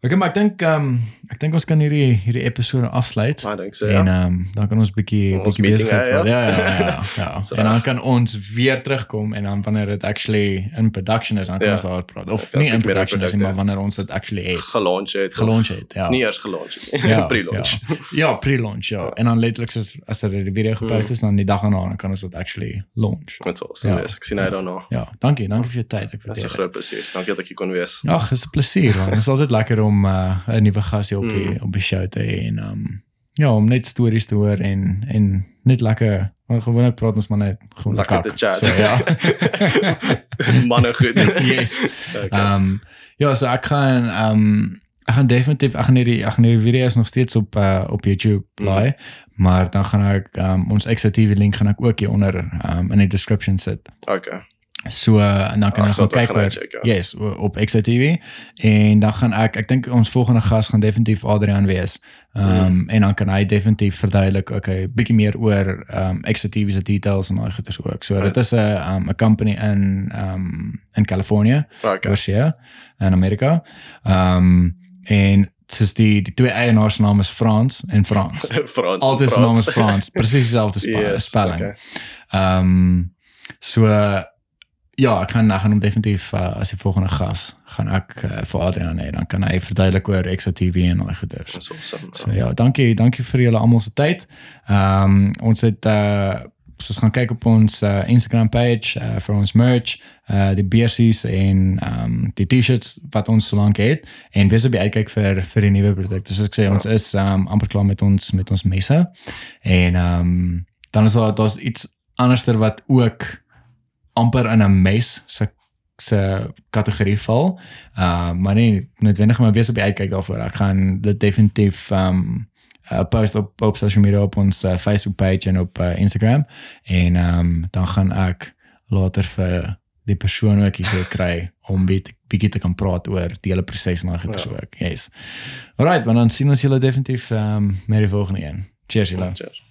Okay, maar ek dink ehm um, ek dink ons kan hierdie hierdie episode afsluit. I think so. En Ja. ehm um, dan kan ons bietjie bietjie besig word. Ja, ja. ja, ja, ja. So, en dan kan ons weer terugkom en dan wanneer dit actually in production is, dan kan Ja. ons daar praat. Of Ja, nie in dit production is nie, product, maar ja. wanneer ons dit actually het Gelaunch het. gelaunch het. Ja. Nie eers gelaunch het. Ja, Pre-launch. Ja, ja pre-launch, ja. Ja. En dan letterlik soos as er die video gepost Mm. is, dan die dag daarna dan kan ons dit actually launch. Met ons. Ja. Ja. Ek sien uit daarna. Ja, dankie, dankie vir jou tyd. Ek Dit is 'n waardeer dit. groot plesier. Dankie dat ek hier kon wees. Ag, is 'n plesier man. Dit is altyd lekker om uh, 'n nuwe gas hier op die Mm. op die show te hê en um ja, om net stories te hoor en en net lekker want gewoonlik praat ons maar net gewoon Lekker te chat. So, ja. Manne goed. yes. Okay. Um ja, so ek gaan um ek gaan definitief ek gaan hierdie ek gaan hierdie video's nog steeds op uh, op YouTube laai, maar dan gaan ek um ons XTV link gaan ek ook hier onder um in die description sit. okay. So uh, en dan kan Ah, ons sal gaan kyk oor ja. yes op XTV en dan gaan ek ek dink ons volgende gas gaan definitief Adrian wees. Ehm um, en dan kan hy definitief verduidelik okay bietjie meer oor ehm um, XTV se details en daai goeders ook. So Right. dit is 'n um, 'n company in ehm um, in California, Okay. Oorsee in Amerika. Ehm um, en soos die die twee eienaars se name is Frans en Frans. Frans. Altyd se naam is Frans, presies dieselfde spa- Yes, spelling. okay. Ehm um, so uh, ja, ek gaan ek gaan hom definitief uh, as die volgende gas gaan ek uh, vir Adrian hê, dan kan hy verduidelik oor XTV en daai goeders. Dis awesome. So ja, dankie, dankie vir julle almal se tyd. Ehm um, ons het uh soos gaan kyk op ons uh, Instagram page uh, vir ons merch, uh die beersies en ehm um, die T-shirts wat ons solank het en wees op die uitkyk vir vir die nuwe produkte. Soos ek sê, ons is ehm um, amper klaar met ons met ons messe. En ehm um, dan is daar daar's iets anderster wat ook amper in 'n mes se se kategorie val. Uh maar nie noodwendig maar wees op die uitkyk daarvoor. Ek gaan dit definitief um uh, post op op social media op ons uh, Facebook page en op uh, Instagram en um dan gaan ek later vir die persoon ook hier so kry om bietjie bietjie te kan praat oor die hele proses en daai goeie Ja. ook. Yes. Alright, maar dan sien ons julle definitief um met die volgende een. Cheers julle. Cheers.